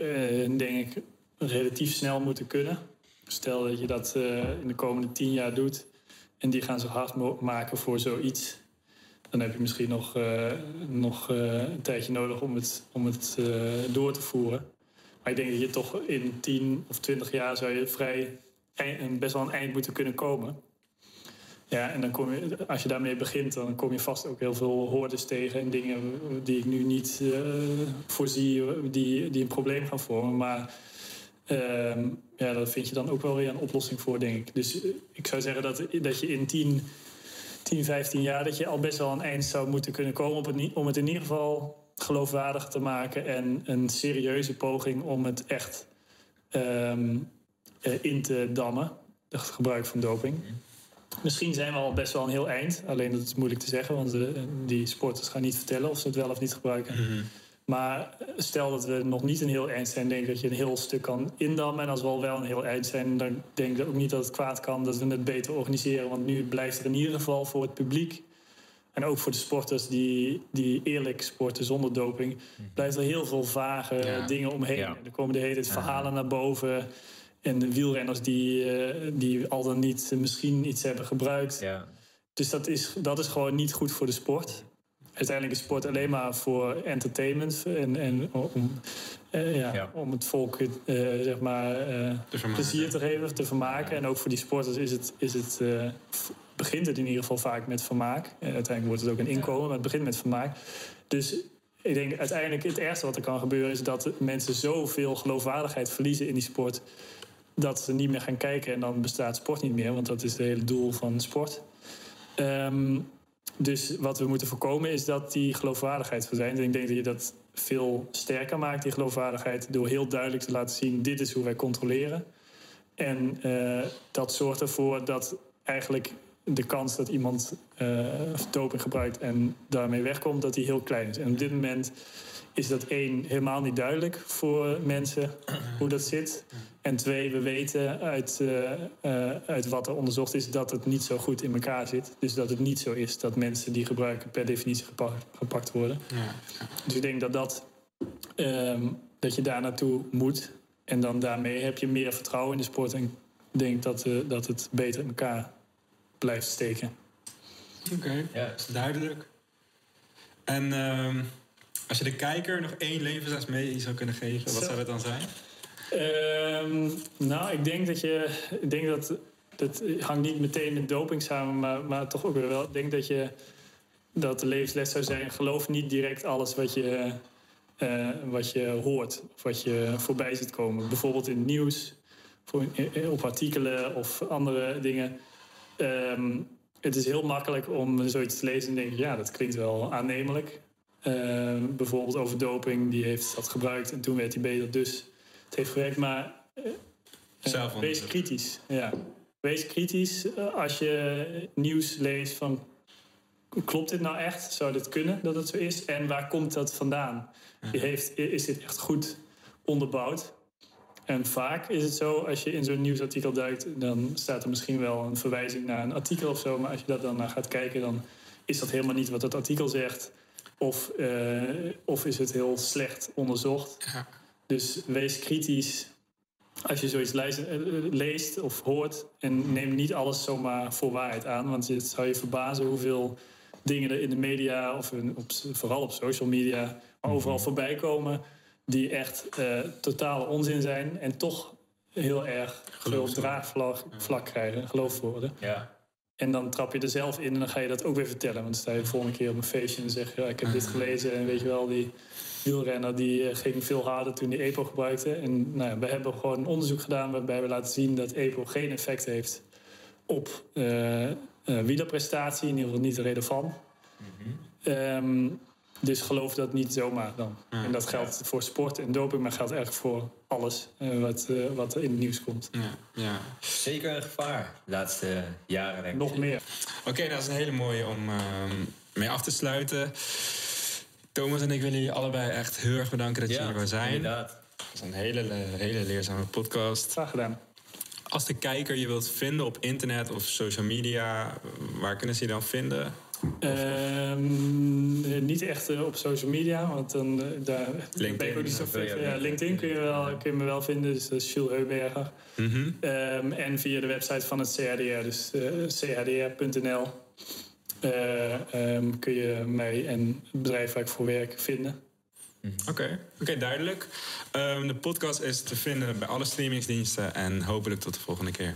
denk ik, relatief snel moeten kunnen. Stel dat je dat in de komende tien jaar doet en die gaan zich hard maken voor zoiets. Dan heb je misschien nog, nog een tijdje nodig om het, om het door te voeren. Maar ik denk dat je toch in 10 of 20 jaar zou je vrij best wel een eind moeten kunnen komen. Ja, en dan kom je, als je daarmee begint, dan kom je vast ook heel veel hordes tegen en dingen die ik nu niet uh, voorzie, die, die een probleem gaan vormen. Maar uh, ja, daar vind je dan ook wel weer een oplossing voor, denk ik. Dus eh, ik zou zeggen dat, dat je in 10, 10, 15 jaar dat je al best wel een eind zou moeten kunnen komen op het, om het in ieder geval geloofwaardig te maken en een serieuze poging om het echt ehm, eh, in te dammen, het gebruik van doping. Misschien zijn we al best wel een heel eind, alleen dat is moeilijk te zeggen, want de, die sporters gaan niet vertellen of ze het wel of niet gebruiken. Mhm. Maar stel dat we nog niet een heel eind zijn, denk ik dat je een heel stuk kan indammen. En als we al wel een heel eind zijn, dan denk ik ook niet dat het kwaad kan dat we het beter organiseren. Want nu blijft er in ieder geval voor het publiek en ook voor de sporters die, die eerlijk sporten zonder doping, mhm. blijft er heel veel vage dingen omheen. Er komen de hele tijd verhalen naar boven. En de wielrenners die, uh, die al dan niet misschien iets hebben gebruikt. Ja. Dus dat is, dat is gewoon niet goed voor de sport. Uiteindelijk is sport alleen maar voor entertainment en, en om, uh, ja, om het volk uh, zeg maar, plezier te geven, te vermaken. En ook voor die sporters is het, is het begint het in ieder geval vaak met vermaak. En uiteindelijk wordt het ook een inkomen, maar het begint met vermaak. Dus ik denk uiteindelijk het ergste wat er kan gebeuren is dat mensen zoveel geloofwaardigheid verliezen in die sport. Dat ze niet meer gaan kijken en dan bestaat sport niet meer, want dat is het hele doel van sport. Ehm, dus wat we moeten voorkomen is dat die geloofwaardigheid verdwijnt. En ik denk dat je dat veel sterker maakt, die geloofwaardigheid, door heel duidelijk te laten zien: dit is hoe wij controleren. En uh, dat zorgt ervoor dat eigenlijk de kans dat iemand uh, doping gebruikt en daarmee wegkomt, dat die heel klein is. En op dit moment is dat één, helemaal niet duidelijk voor mensen hoe dat zit. En twee, we weten uit, uh, uh, uit wat er onderzocht is dat het niet zo goed in elkaar zit. Dus dat het niet zo is dat mensen die gebruiken per definitie gepakt, gepakt worden. Ja. Dus ik denk dat, dat, um, dat je daar naartoe moet. En dan daarmee heb je meer vertrouwen in de sport. En ik denk dat, dat het beter in elkaar blijft steken. Oké, ja. duidelijk. En uh, als je de kijker nog één levensles mee zou kunnen geven, wat zou dat dan zijn? Uh, nou, ik denk dat je. Ik denk dat. Dat hangt niet meteen met doping samen, maar, maar toch ook wel. Ik denk dat je. Dat de levensles zou zijn: geloof niet direct alles wat je. Uh, wat je hoort of wat je voorbij ziet komen. Bijvoorbeeld in het nieuws, op artikelen of andere dingen. Um, het is heel makkelijk om zoiets te lezen en denken, ja, dat klinkt wel aannemelijk. Uh, bijvoorbeeld over doping, die heeft dat gebruikt en toen werd hij beter, dus het heeft gewerkt. Maar uh, wees kritisch. Ja. Wees kritisch eh, als je nieuws leest van, klopt dit nou echt? Zou dit kunnen dat het zo is? En waar komt dat vandaan? Heeft, is dit echt goed onderbouwd? En vaak is het zo, als je in zo'n nieuwsartikel duikt, dan staat er misschien wel een verwijzing naar een artikel of zo. Maar als je daar dan naar gaat kijken, dan is dat helemaal niet wat het artikel zegt. Of, eh, of is het heel slecht onderzocht. Ja. Dus wees kritisch als je zoiets leest, eh, leest of hoort. En neem niet alles zomaar voor waarheid aan. Want het zou je verbazen hoeveel dingen er in de media, of in- op, vooral op social media, maar overal voorbij komen. Die echt eh, totale onzin zijn en toch heel erg veel draagvlak vlak krijgen, geloofd worden. Ja. En dan trap je er zelf in en dan ga je dat ook weer vertellen. Want dan sta je de volgende keer op een feestje en zeg je... Ja, ik heb dit gelezen en weet je wel, die wielrenner die eh, ging veel harder toen hij EPO gebruikte. En nou ja, we hebben gewoon een onderzoek gedaan waarbij we laten zien dat EPO geen effect heeft op eh, wielerprestatie. In ieder geval niet relevant. Ehm, dus geloof dat niet zomaar dan. En dat geldt voor sport en doping, maar geldt eigenlijk voor alles eh, wat, eh, wat er in het nieuws komt. Ja, ja. Zeker een gevaar de laatste jaren, denk ik. Nog meer. Oké, nou, dat is een hele mooie om ehm, mee af te sluiten. Thomas en ik willen jullie allebei echt heel erg bedanken dat jullie er wel zijn. inderdaad. Het is een hele, hele leerzame podcast. Graag gedaan. Als de kijker je wilt vinden op internet of social media, waar kunnen ze je dan vinden? Ehm, eh, niet echt eh, op social media, want dan eh, daar LinkedIn, ben ik ook niet zo Ja. LinkedIn kun je, wel, kun je me wel vinden, dus dat is Jules Heuberger. Mhm. Ehm, en via de website van het CHDR, dus eh, chdr.nl, eh, ehm, kun je mij en het bedrijf waar ik voor werk vinden. Oké, oké, duidelijk. De podcast is te vinden bij alle streamingsdiensten en hopelijk tot de volgende keer.